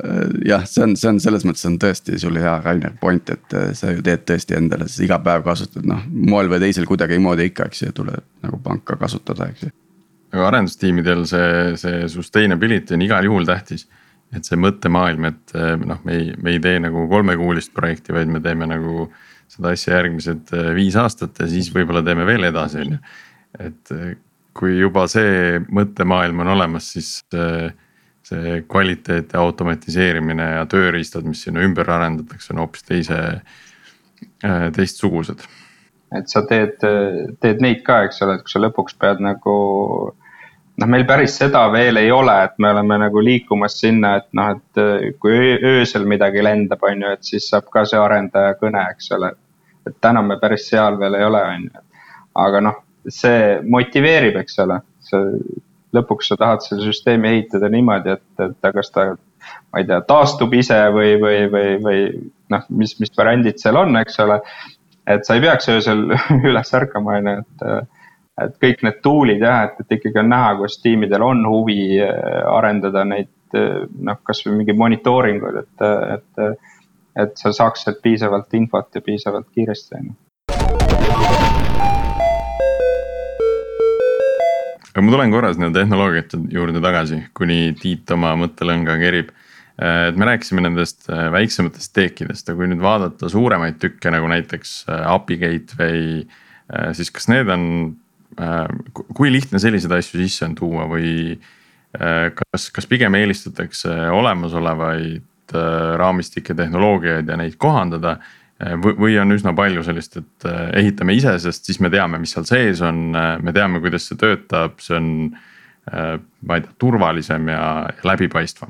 jah, see on, see on selles mõttes on tõesti sul hea Rainer point, et äh, sa ju teed tõesti endale, sa iga päev kasutad noh, moel või teisel kuidagimoodi ikka, eks ju, tuleb nagu panka kasutada, eks ju. aga arendustiimidel see, see sustainability on igal juhul tähtis. et see mõttemaailm, et äh, noh, me ei, me ei tee nagu kolmekuulist projekti, vaid me teeme nagu seda asja järgmised äh, viis aastat ja siis võib-olla teeme veel edasi, on ju. et kui juba see mõttemaailm on olemas, siis see, see kvaliteet ja automatiseerimine ja tööriistad, mis sinna ümber arendatakse, on hoopis teise, äh, teistsugused. et sa teed, teed neid ka, eks ole, et kui sa lõpuks pead nagu noh, meil päris seda veel ei ole, et me oleme nagu liikumas sinna, et noh, et kui öösel midagi lendab, on ju, et siis saab ka see arendaja kõne, eks ole. et täna me päris seal veel ei ole, on ju, aga noh, see motiveerib, eks ole, sa lõpuks sa tahad selle süsteemi ehitada niimoodi, et, et kas ta, ma ei tea, taastub ise või, või, või, või noh, mis, mis variandid seal on, eks ole. et sa ei peaks öösel *laughs* üles ärkama, on ju, et, et kõik need tool'id jah, et, et ikkagi on näha, kus tiimidel on huvi äh, arendada neid noh, kasvõi mingi monitooringud, et, et, et sa saaks sealt piisavalt infot ja piisavalt kiiresti, on ju. Aga ma tulen korra sinna tehnoloogiate juurde tagasi, kuni Tiit oma mõttelõnga kerib. Äh, et me rääkisime nendest äh, väiksematest teekidest, aga kui nüüd vaadata suuremaid tükke nagu näiteks äh, API Gateway, siis kas need on, kui lihtne selliseid asju sisse on tuua või kas, kas pigem eelistatakse olemasolevaid raamistikke, tehnoloogiaid ja neid kohandada või on üsna palju sellist, et äh, ehitame ise, sest siis me teame, mis seal sees on, äh, me teame, kuidas see töötab, see on. ma ei tea, turvalisem ja läbipaistvam.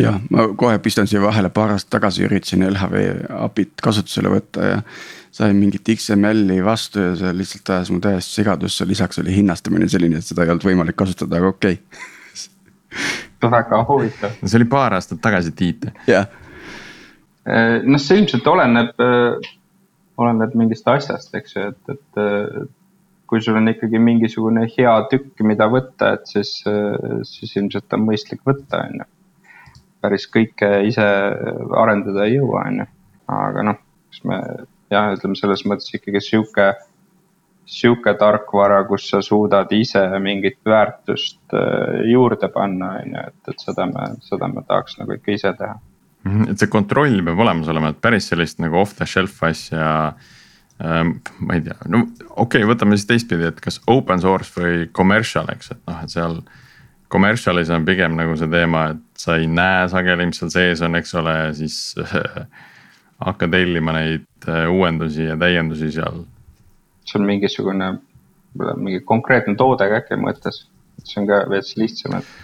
jah, ma kohe pistan siia vahele, paar aastat tagasi üritasin LHV API-t kasutusele võtta ja. sain mingit XML-i vastu ja see lihtsalt ajas mu täiesti segadusse, lisaks oli hinnastamine selline, et seda ei olnud võimalik kasutada, aga okei okay. väga huvitav. see oli paar aastat tagasi, Tiit. jah Äh, noh, see ilmselt oleneb, äh, oleneb mingist asjast, eks ju, et, et äh, kui sul on ikkagi mingisugune hea tükk, mida võtta, et siis, siis ilmselt on mõistlik võtta, on ju. päris kõike ise arendada ei jõua, on ju, aga noh, kas me jah, ütleme selles mõttes ikkagi sihuke, sihuke tarkvara, kus sa suudad ise mingit väärtust juurde panna, on ju, et, et seda me, seda me tahaks nagu ikka ise teha et see kontroll peab olemas olema, et päris sellist nagu off the shelf asja ähm,. ma ei tea, no okei okay,, võtame siis teistpidi, et kas open source või commercial, eks, et noh, et seal. Commercial'is on pigem nagu see teema, et sa ei näe sageli, mis seal sees on, eks ole, siis hakka tellima neid äh, uuendusi ja täiendusi seal. see on mingisugune, mingi konkreetne toode ka äkki mõttes, see on ka veits lihtsam, et.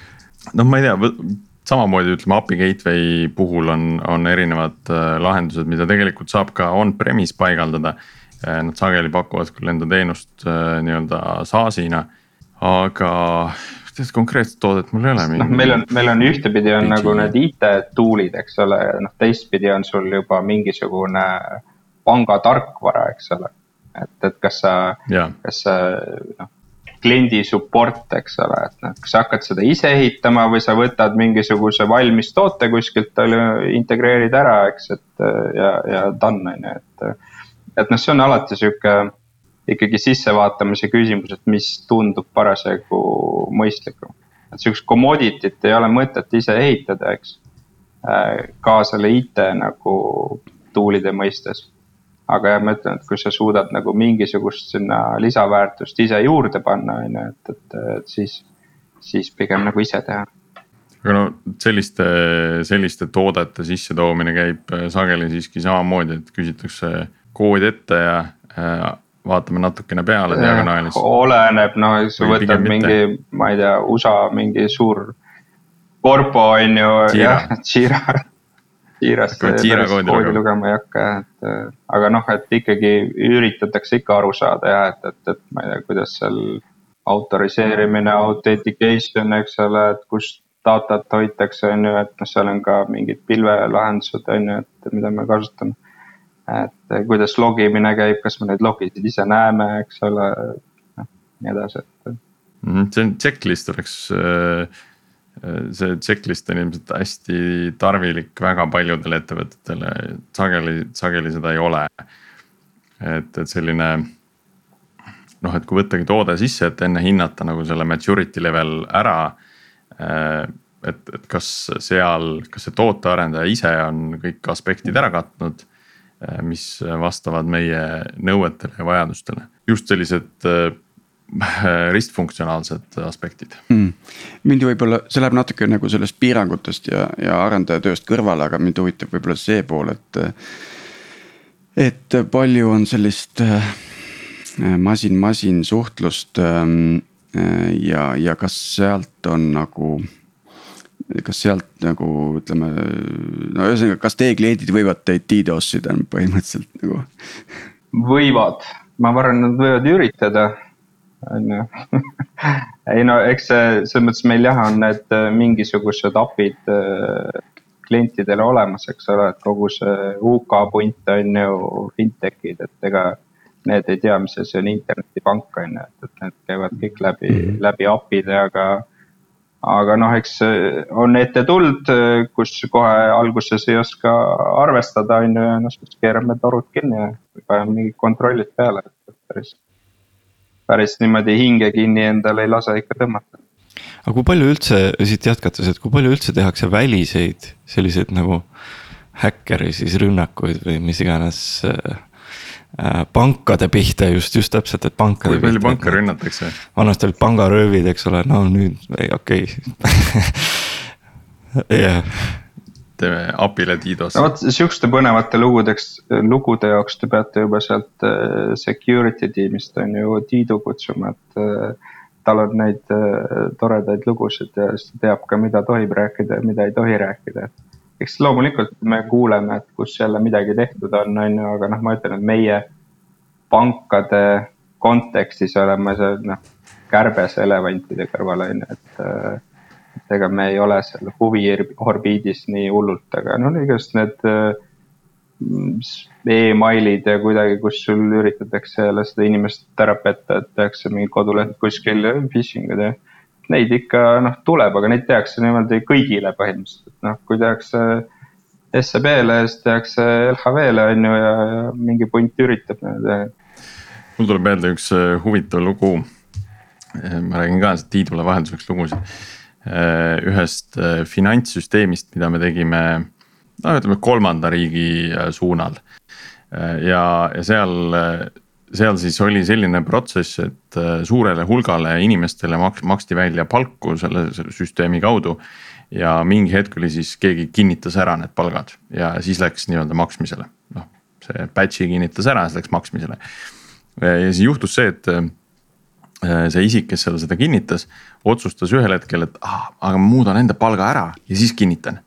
noh, ma ei tea samamoodi ütleme API gateway puhul on, on erinevad äh, lahendused, mida tegelikult saab ka on-premise paigaldada. Äh, nad sageli pakuvad küll enda teenust äh, nii-öelda SaaS-ina, aga sellist konkreetset toodet mul ei ole. noh, meil on, meil on ühtepidi on nagu need IT tool'id, eks ole, noh teistpidi on sul juba mingisugune panga tarkvara, eks ole. et, et kas sa, kas sa noh kliendi support, eks ole, et noh, kas sa hakkad seda ise ehitama või sa võtad mingisuguse valmis toote kuskilt, integreerid ära, eks, et ja, ja done on ju, et. et noh, see on alati sihuke ikkagi sissevaatamise küsimus, et mis tundub parasjagu mõistlikum. et sihukest commodity't ei ole mõtet ise ehitada, eks. ka selle IT nagu tool'ide mõistes aga jah, ma ütlen, et kui sa suudad nagu mingisugust sinna lisaväärtust ise juurde panna, on ju, et, et, et siis, siis pigem nagu ise teha. aga no selliste, selliste toodete sissetoomine käib äh, sageli siiski samamoodi, et küsitakse kood ette ja äh, vaatame natukene peale diagonaalis. oleneb, no sa võtad mingi, ma ei tea, USA mingi suur korpo on ju, jah, Jira kiiresti koodi lugema. ei hakka et äh, aga noh, et ikkagi üritatakse ikka aru saada jah, et, et, et ma ei tea, kuidas seal autoriseerimine, authentication, eks ole, et kus datat hoitakse, on ju, et noh, seal on ka mingid pilvelahendused, on ju, et mida me kasutame. et kuidas logimine käib, kas me neid logisid ise näeme, eks ole, noh nii edasi, et. Mhm, see on checklist oleks äh see checklist on ilmselt hästi tarvilik väga paljudele ettevõtetele, sageli, sageli seda ei ole. et, et selline noh, et kui võttagi toode sisse, et enne hinnata nagu selle maturity level ära. et, et kas seal, kas see tootearendaja ise on kõik aspektid ära katnud, mis vastavad meie nõuetele ja vajadustele, just sellised *laughs* ristfunktsionaalsed aspektid mm.. mind võib-olla, see läheb natuke nagu sellest piirangutest ja, ja arendajatööst kõrvale, aga mind huvitab võib-olla see pool, et. et palju on sellist masin-masin suhtlust ähm, ja, ja kas sealt on nagu kas sealt nagu ütleme, no ühesõnaga, kas teie kliendid võivad teid DDoS ida põhimõtteliselt nagu? võivad, ma arvan, nad võivad üritada on ju. *laughs* ei no eks see, selles mõttes meil jah, on need äh, mingisugused API-d äh, klientidele olemas, eks ole, et kogu see UK punt on ju fintech'id, et ega need ei tea, mis asi on internetipank on ju, et, et need käivad kõik läbi mm, -hmm. läbi API-de, aga. aga noh, eks on ette tulnud, kus kohe alguses ei oska arvestada, on ju, ja noh, siis keerame torud kinni ja paneme mingid kontrollid peale, et päris päris niimoodi hinge kinni endale ei lase ikka tõmmata. aga kui palju üldse, siit jätkates, et kui palju üldse tehakse väliseid selliseid nagu häkkeri siis rünnakuid või mis iganes äh, äh pankade pihta just, just täpselt, et pankade kui palju panka rünnatakse? vanasti olid pangaröövid, eks ole, no nüüd, okei okay. *laughs* jah teeme API-le DDoS. no vot sihukeste põnevate lugudeks, lugude jaoks te peate juba sealt äh, security tiimist on ju Tiidu kutsuma, et äh, tal on neid äh, toredaid lugusid ja siis ta teab ka, mida tohib rääkida ja mida ei tohi rääkida. eks loomulikult me kuuleme, et kus jälle midagi tehtud on, on ju, aga noh, ma ütlen, et meie pankade kontekstis oleme see noh, kärbes elevantide kõrval on ju, et et ega me ei ole seal huviorbiidis nii hullult, aga no igast need äh, emailid ja kuidagi, kus sul üritatakse jälle seda inimest ära petta, et tehakse mingi koduleht kuskil ja phishing ud ja. Neid ikka noh, tuleb, aga neid tehakse niimoodi kõigile põhimõtteliselt, noh, kui tehakse SEB-le siis tehakse LHV-le on ju ja, ja mingi punt üritab nii-öelda. mul tuleb meelde üks äh, huvitav lugu. ma räägin ka Tiidule vahelduseks lugusid Äh, ühest äh, finantssüsteemist, mida me tegime no ütleme kolmanda riigi äh, suunal. ja, ja seal, seal siis oli selline protsess, et suurele hulgale inimestele maks-, maksti välja palku selle, selle süsteemi kaudu. ja mingi hetk oli siis keegi kinnitas ära need palgad ja siis läks nii-öelda maksmisele, noh see batch'i kinnitas ära, siis läks maksmisele. ja siis juhtus see, et Äh, see isik, kes seal seda kinnitas, otsustas ühel hetkel, et ah, aga ma muudan enda palga ära ja siis kinnitan.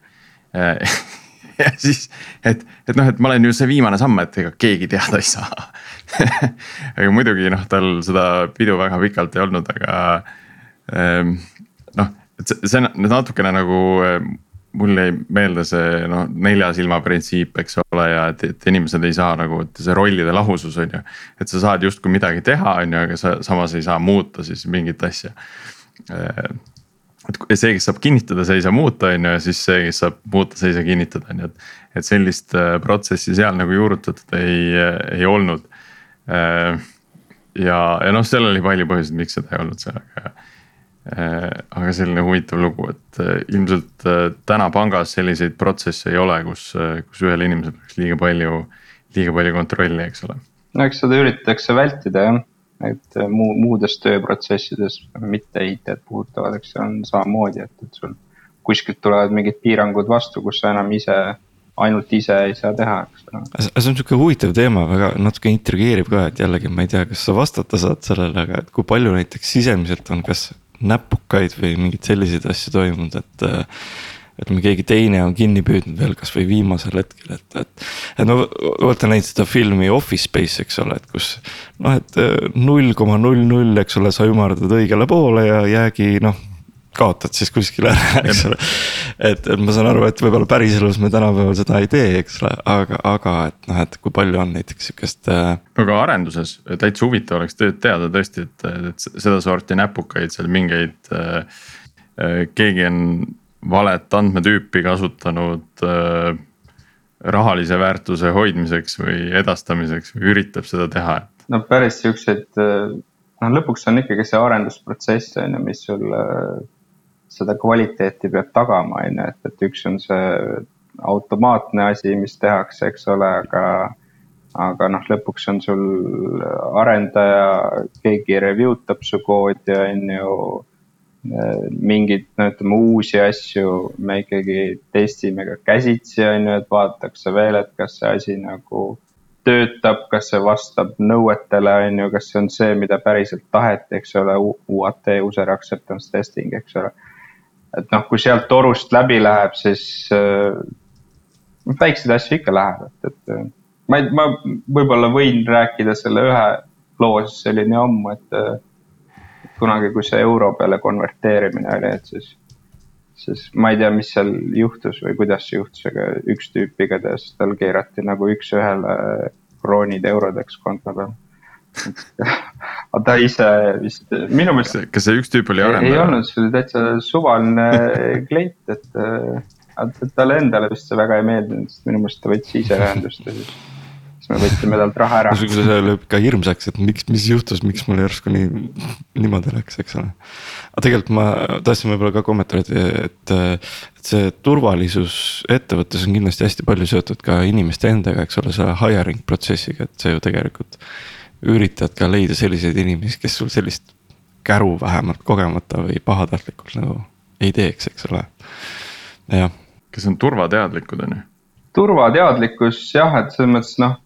Äh, *laughs* ja siis, et, et noh, et ma olen ju see viimane samm, et ega keegi teada ei saa. *laughs* Aga muidugi noh, tal seda pidu väga pikalt ei olnud, aga ähm, noh, et see, see natukene nagu äh, mul jäi meelde see noh, nelja silma printsiip, eks ole, ja et, et inimesed ei saa nagu, et see rollide lahusus on ju. et sa saad justkui midagi teha, on ju, aga sa samas ei saa muuta siis mingit asja. et see, kes saab kinnitada, see ei saa muuta, on ju, ja siis see, kes saab muuta, see ei saa kinnitada, on ju, et. et sellist äh, protsessi seal nagu juurutatud ei, ei olnud. ja, ja noh, seal oli palju põhjuseid, miks seda ei olnud seal, aga Äh, aga selline huvitav lugu, et äh, ilmselt äh, täna pangas selliseid protsesse ei ole, kus, kus ühel inimesel oleks liiga palju, liiga palju kontrolli, eks ole. no eks seda üritatakse vältida jah, et muu, muudes tööprotsessides, mitte IT-d puudutavad, eks see on samamoodi, et, et sul kuskilt tulevad mingid piirangud vastu, kus sa enam ise ainult ise ei saa teha, eks ole. see on sihuke huvitav teema, väga natuke intrigeerib ka, et jällegi ma ei tea, kas sa vastata saad sellele, aga et kui palju näiteks sisemiselt on, kas näpukaid või mingeid selliseid asju toimunud, et ütleme, keegi teine on kinni püüdnud veel kasvõi viimasel hetkel, et, et. et no vaata näinud seda filmi Office Space, eks ole, et kus noh, et null koma null null, eks ole, sa ümardad õigele poole ja jäägi noh kaotad siis kuskile ära, eks ole. et, et ma saan aru, et võib-olla päriselus me tänapäeval seda ei tee, eks ole, aga, aga et noh, et kui palju on näiteks sihukest äh.... aga arenduses täitsa huvitav oleks teada tõesti, et, et sedasorti näpukaid seal mingeid äh,. äh keegi on valet andmetüüpi kasutanud äh, rahalise väärtuse hoidmiseks või edastamiseks või üritab seda teha. no päris siukseid äh, noh, lõpuks on ikkagi see arendusprotsess on ju, mis sul seda kvaliteeti peab tagama, on ju, et, et üks on see automaatne asi, mis tehakse, eks ole, aga aga noh, lõpuks on sul arendaja, keegi review tab su koodi, on ju. mingeid, no ütleme uusi asju me ikkagi testime ka käsitsi, on ju, et vaadatakse veel, et kas see asi nagu töötab, kas see vastab nõuetele, on ju, kas see on see, mida päriselt taheti, eks ole, UAT, user acceptance testing, eks ole et noh, kui sealt torust läbi läheb, siis äh, väikseid asju ikka läheb, et, et äh, ma ei, ma võib-olla võin rääkida selle ühe loo, sest see oli nii ammu, et äh, kunagi, kui see euro peale konverteerimine oli, et siis, siis ma ei tea, mis seal juhtus või kuidas see juhtus, aga üks tüüp igatahes tal keerati nagu üks-ühele kroonid eurodeks konto peal *laughs* aga ta ise vist, minu meelest. kas see üks tüüp oli arendaja? ei olnud, see oli täitsa suvaline *laughs* klient, et, et talle endale vist see väga ei meeldinud, sest minu meelest ta võttis ise ühendust ja siis siis me võtsime talt raha ära. see lööb ka hirmsaks, et miks, mis juhtus, miks mul järsku nii niimoodi läks, eks ole. aga tegelikult ma tahtsin võib-olla ka kommentaarida, et, et see turvalisus ettevõttes on kindlasti hästi palju seotud ka inimeste endaga, eks ole, selle hiring protsessiga, et see ju tegelikult üritad ka leida selliseid inimesi, kes sul sellist käru vähemalt kogemata või pahatahtlikult nagu ei teeks, eks ole, jah. kes on turvateadlikud, on ju? turvateadlikkus jah, et selles mõttes noh,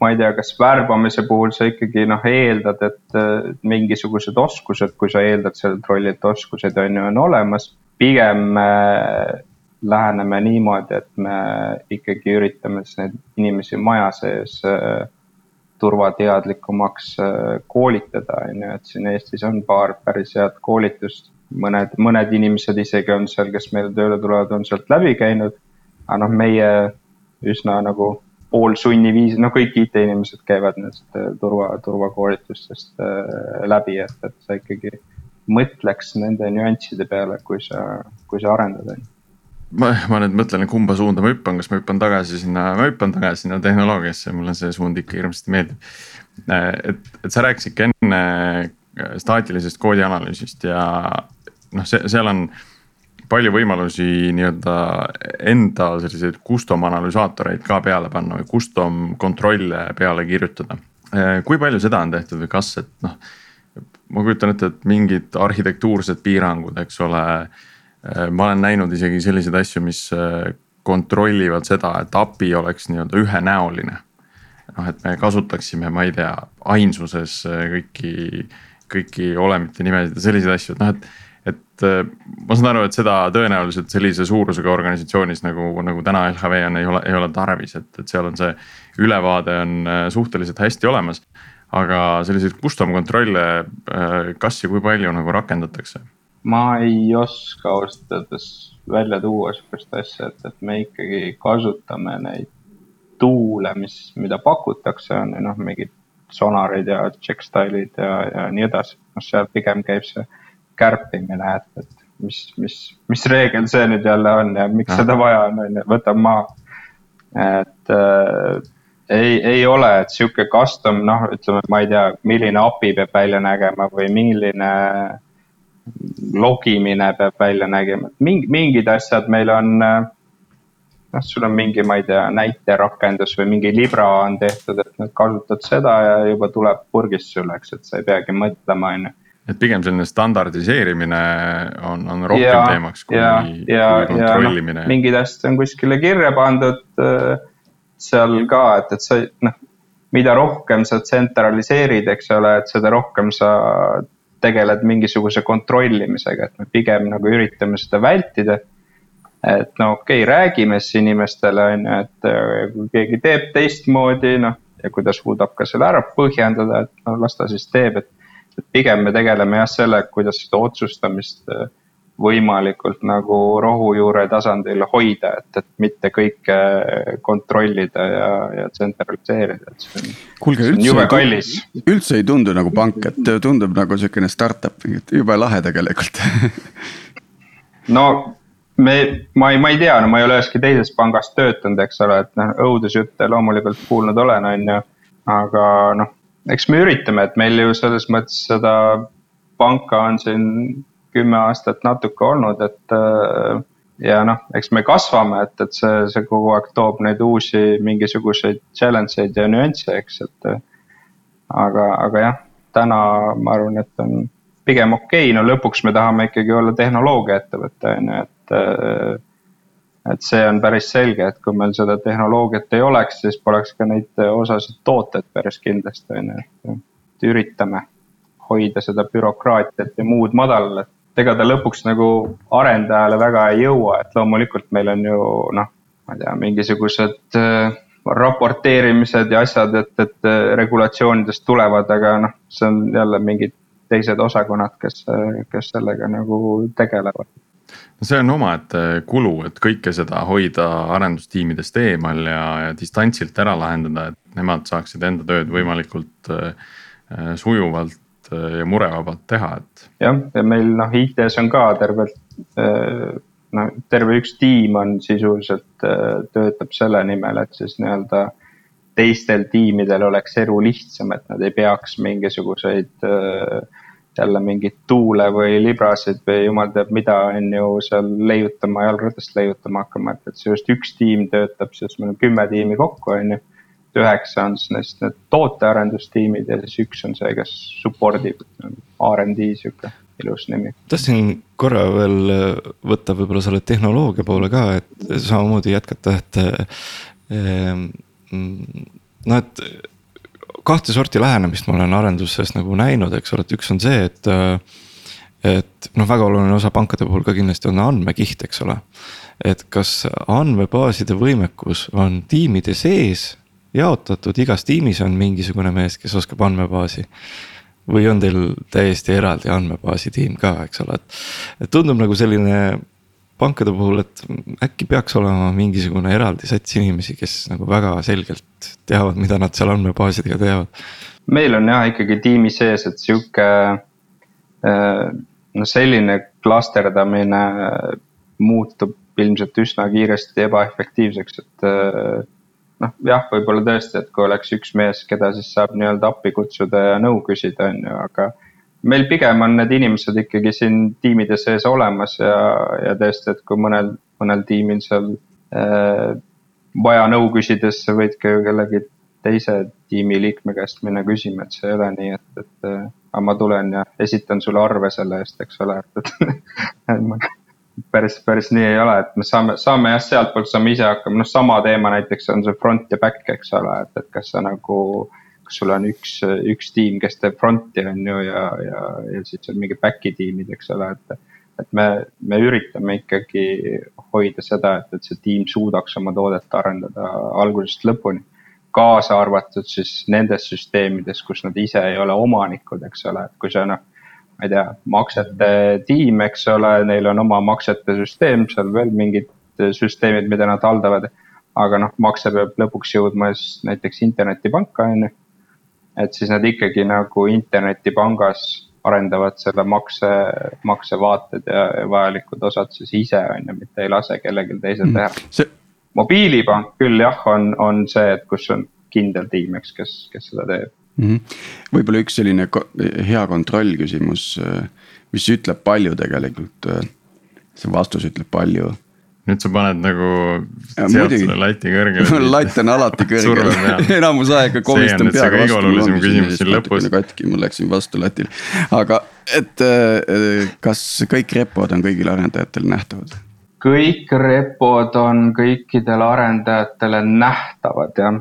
ma ei tea, kas värbamise puhul sa ikkagi noh, eeldad, et mingisugused oskused, kui sa eeldad sellelt rollilt oskused on ju, on olemas. pigem me läheneme niimoodi, et me ikkagi üritame siis neid inimesi maja sees äh, turvateadlikumaks äh, koolitada, on ju, et siin Eestis on paar päris head koolitust. mõned, mõned inimesed isegi on seal, kes meile tööle tulevad, on sealt läbi käinud. aga noh, meie üsna nagu poolsunniviisi, no kõik IT-inimesed käivad nendest äh, turva, turvakoolitustest äh, läbi, et, et sa ikkagi mõtleks nende nüansside peale, kui sa, kui sa arendad, on ju ma, ma nüüd mõtlen, kumba suunda ma hüppan, kas ma hüppan tagasi sinna, ma hüppan tagasi sinna tehnoloogiasse, mulle see suund ikka hirmsasti meeldib. et, et sa rääkisid ka enne staatilisest koodi analüüsist ja noh, see, seal on palju võimalusi nii-öelda enda selliseid custom analüsaatoreid ka peale panna või custom kontrolle peale kirjutada. kui palju seda on tehtud või kas, et noh, ma kujutan ette, et mingid arhitektuursed piirangud, eks ole Äh, ma olen näinud isegi selliseid asju, mis äh, kontrollivad seda, et API oleks nii-öelda ühenäoline. noh, et me kasutaksime, ma ei tea, ainsuses äh, kõiki, kõiki olemite nimesid ja selliseid asju, et noh, et. et ma saan aru, et seda tõenäoliselt sellise suurusega organisatsioonis nagu, nagu täna LHV on, ei ole, ei ole tarvis, et, et seal on see ülevaade on suhteliselt hästi olemas. aga selliseid custom kontrolle, kas ja kui palju nagu rakendatakse? Ma ei oska ausalt öeldes välja tuua sihukest asja, et, et me ikkagi kasutame neid tuule, mis, mida pakutakse, on ju noh, mingid sonarid ja checkstyle'id ja, ja nii edasi. noh, seal pigem käib see kärpimine, et, et mis, mis, mis reegel see nüüd jälle on ja miks ja. seda vaja on, on ju, võtab maha. et äh, ei, ei ole, et sihuke custom, noh, ütleme, ma ei tea, milline API peab välja nägema või milline logimine peab välja nägema, et mingi, mingid asjad meil on äh, noh, sul on mingi, ma ei tea, näiterakendus või mingi libra on tehtud, et nüüd kasutad seda ja juba tuleb purgist sulle, eks, et sa ei peagi mõtlema, on ju. et pigem selline standardiseerimine on, on rohkem ja, teemaks kui, ja, ja, kui kontrollimine no,. mingid asjad on kuskile kirja pandud äh, seal ka, et, et sa noh, mida rohkem sa tsentraliseerid, eks ole, et seda rohkem sa tegeled mingisuguse kontrollimisega, et me pigem nagu üritame seda vältida et no okei okay,, räägime siis inimestele on ju, et äh, kui keegi teeb teistmoodi, noh ja kui ta suudab ka selle ära põhjendada, et no las ta siis teeb, et. et pigem me tegeleme jah sellega, kuidas seda otsustamist äh, võimalikult nagu rohujuure tasandil hoida, et, et mitte kõike kontrollida ja, ja tsentraliseerida, et see on. kuulge, üldse, üldse ei tundu nagu pank, et tundub nagu sihukene startup, jube lahe tegelikult *laughs* no me, ma ei, ma ei tea, no ma ei ole üheski teises pangas töötanud, eks ole, et noh, õudusjutte loomulikult kuulnud olen, on ju. aga noh, eks me üritame, et meil ju selles mõttes seda panka on siin kümme aastat natuke olnud, et. Äh, ja noh, eks me kasvame, et, et see, see kogu aeg toob neid uusi mingisuguseid challenge eid ja nüansse, eks, et. aga, aga jah, täna ma arvan, et on pigem okei okay., no lõpuks me tahame ikkagi olla tehnoloogiaettevõte on ju, et äh, et see on päris selge, et kui meil seda tehnoloogiat ei oleks, siis poleks ka neid osasid tooteid päris kindlasti on ju, et üritame hoida seda bürokraatiat ja muud madalal, et ega ta lõpuks nagu arendajale väga ei jõua, et loomulikult meil on ju noh, ma ei tea, mingisugused äh, raporteerimised ja asjad, et, et äh, regulatsioonidest tulevad, aga noh, see on jälle mingid teised osakonnad, kes, kes sellega nagu tegelevad. No see on omaette kulu, et kõike seda hoida arendustiimidest eemal ja, ja distantsilt ära lahendada, et nemad saaksid enda tööd võimalikult äh, äh sujuvalt äh, ja murevabalt teha, et. jah, ja meil noh, IT-s on ka tervelt äh, no terve üks tiim on sisuliselt äh, töötab selle nimel, et siis nii-öelda teistel tiimidel oleks elu lihtsam, et nad ei peaks mingisuguseid äh, jälle mingeid tuule või librasid või jumal teab mida, on ju seal leiutama, jalgratast leiutama hakkama, et, et see just üks tiim töötab, siis meil on kümme tiimi kokku, on ju. Üheksa on siis neist need tootearendustiimid ja siis üks on see, kes support ib, RD sihuke ilus nimi. tahtsin korra veel võtta võib-olla selle tehnoloogia poole ka, et samamoodi jätkata, et noh, et kahte sorti lähenemist ma olen arenduses nagu näinud, eks ole, et üks on see, et. et noh, väga oluline osa pankade puhul ka kindlasti on andmekiht, eks ole. et kas andmebaaside võimekus on tiimide sees jaotatud, igas tiimis on mingisugune mees, kes oskab andmebaasi või on teil täiesti eraldi andmebaasi tiim ka, eks ole, et, et tundub nagu selline pankade puhul, et äkki peaks olema mingisugune eraldi sats inimesi, kes nagu väga selgelt teavad, mida nad seal andmebaasidega teevad. meil on jah ikkagi tiimi sees, et sihuke äh, no selline klasterdamine muutub ilmselt üsna kiiresti ebaefektiivseks, et äh, noh, jah, võib-olla tõesti, et kui oleks üks mees, keda siis saab nii-öelda appi kutsuda ja nõu küsida, on ju, aga meil pigem on need inimesed ikkagi siin tiimide sees olemas ja, ja tõesti, et kui mõnel, mõnel tiimil seal äh, vaja nõu küsides, sa võid ka ju kellegi teise tiimiliikme käest minna küsima, et see ei ole nii, et, et äh, aga ma tulen ja esitan sulle arve selle eest, eks ole, et, et *laughs* päris, päris nii ei ole, et me saame, saame jah, sealtpoolt saame ise hakkama, noh, sama teema näiteks on see front ja back, eks ole, et, et kas sa nagu kus sul on üks, üks tiim, kes teeb front'i on ju ja, ja, ja siis on mingi back'i tiimid, eks ole, et. et me, me üritame ikkagi hoida seda, et, et see tiim suudaks oma toodet arendada algusest lõpuni. kaasa arvatud siis nendes süsteemides, kus nad ise ei ole omanikud, eks ole, et kui sa noh ma ei tea, maksete tiim, eks ole, neil on oma maksete süsteem, seal veel mingid süsteemid, mida nad haldavad. aga noh, makse peab lõpuks jõudma siis näiteks internetipanka, on ju. et siis nad ikkagi nagu internetipangas arendavad selle makse, maksevaated ja vajalikud osad siis ise on ju, mitte ei lase kellelgi teisel mm. teha see.... mobiilipank küll jah, on, on see, et kus on kindel tiim, eks, kes, kes seda teeb mm -hmm.. võib-olla üks selline hea kontrollküsimus, mis ütleb palju tegelikult. see vastus ütleb palju nüüd sa paned nagu sealt selle lati kõrgele *laughs* latt on alati kõrgel *laughs* enamus aega komistan peaga vastu. kõige olulisem küsimus siin lõpus. katki, ma läksin vastu latile, aga et äh, kas kõik repod on kõigile arendajatele nähtavad? kõik repod on kõikidele arendajatele nähtavad jah,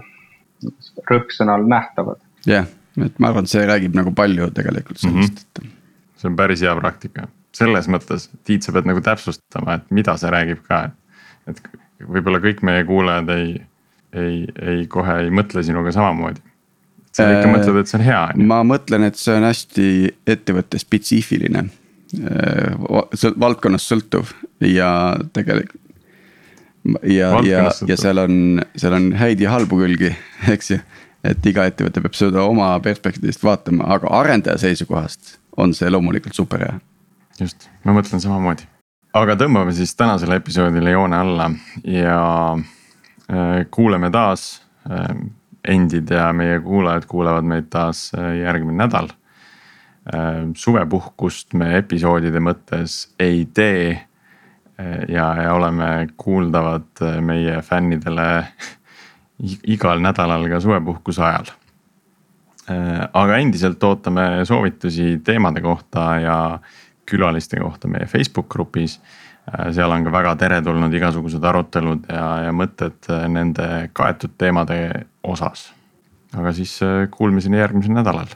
rõhksõnal nähtavad. Jah yeah., et ma arvan, et see räägib nagu palju tegelikult sellest mm, -hmm. et. see on päris hea praktika selles mõttes, Tiit, sa pead nagu täpsustama, et mida see räägib ka, et. et võib-olla kõik meie kuulajad ei, ei, ei kohe ei mõtle sinuga samamoodi. sa ikka äh, mõtled, et see on hea. ma mõtlen, et see on hästi ettevõtte spetsiifiline äh,. valdkonnast sõltuv ja tegelikult. ja, ja, ja seal on, seal on häid ja halbu külgi, *laughs* eks ju et iga ettevõte peab seda oma perspektiivist vaatama, aga arendaja seisukohast on see loomulikult super hea just, ma mõtlen samamoodi. aga tõmbame siis tänasele episoodile joone alla ja äh, kuuleme taas äh,. endid ja meie kuulajad kuulevad meid taas äh, järgmine nädal suvepuhkust me episoodide mõttes ei tee ja, ja oleme kuuldavad meie fännidele *laughs* igal nädalal ka suvepuhkuse ajal äh, aga endiselt ootame soovitusi teemade kohta ja külaliste kohta meie Facebook grupis. Äh, seal on ka väga teretulnud igasugused arutelud ja, ja mõtted äh, nende kaetud teemade osas. aga siis kuulmiseni järgmisel nädalal.